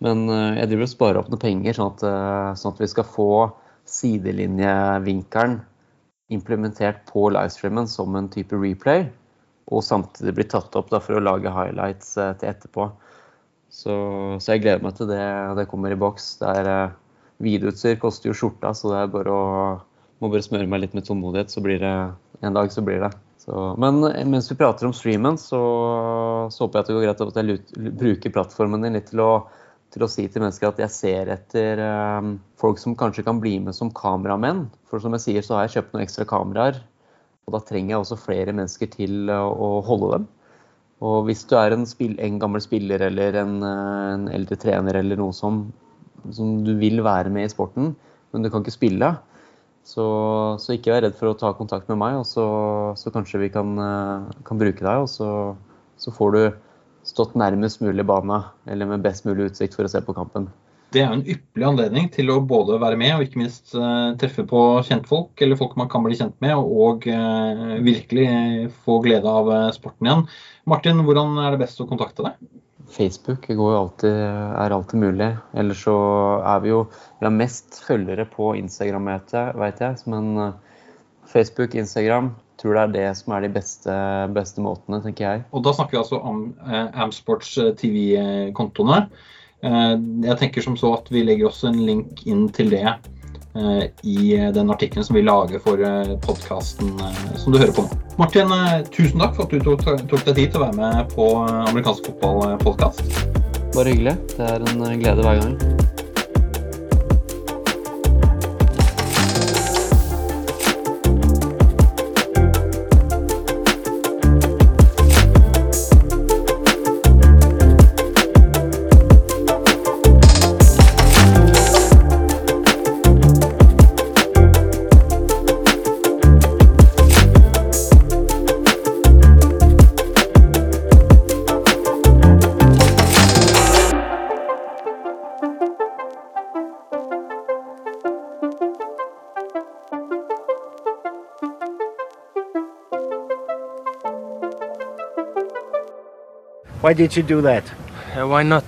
Men eh, jeg driver og sparer opp noen penger, sånn at, eh, sånn at vi skal få sidelinjevinkelen implementert på livestreamen som en type replay. Og samtidig bli tatt opp da, for å lage highlights til etterpå. Så, så jeg gleder meg til det, det kommer i boks. Det er Videoutstyr koster jo skjorta, så det er bare å må bare smøre meg litt med tålmodighet, så blir det en dag så blir det. Så men mens vi prater om streamen, så, så håper jeg at det går greit at jeg bruker plattformen din litt til å, til å si til mennesker at jeg ser etter eh, folk som kanskje kan bli med som kameramenn. For som jeg sier, så har jeg kjøpt noen ekstra kameraer. Og da trenger jeg også flere mennesker til å, å holde dem. Og hvis du er en, spill, en gammel spiller eller en, eh, en eldre trener eller noe som, som du vil være med i sporten, men du kan ikke spille, så, så ikke vær redd for å ta kontakt med meg, og så, så kanskje vi kan, eh, kan bruke deg. Og så, så får du stått nærmest mulig bana, eller med best mulig utsikt for å se på kampen. Det er en ypperlig anledning til å både være med og ikke minst eh, treffe på kjentfolk, eller folk man kan bli kjent med, og eh, virkelig få glede av sporten igjen. Martin, hvordan er det best å kontakte deg? Facebook går alltid, er alltid mulig. Eller så er vi jo Vi har mest følgere på Instagram, vet jeg. Men eh, Facebook, Instagram, tror det er det som er de beste, beste måtene, tenker jeg. Og da snakker vi altså om eh, Amsports eh, TV-kontoene. Eh, jeg tenker som så at vi legger også en link inn til det i den artikkelen som vi lager for eh, podkasten eh, som du hører på nå. Martin, eh, tusen takk for at du tok, deg tid til å være med på eh, amerikansk fotballpodkast. Bare hyggelig. Det er en eh, glede hver gang. Why did you do that? Uh, why not?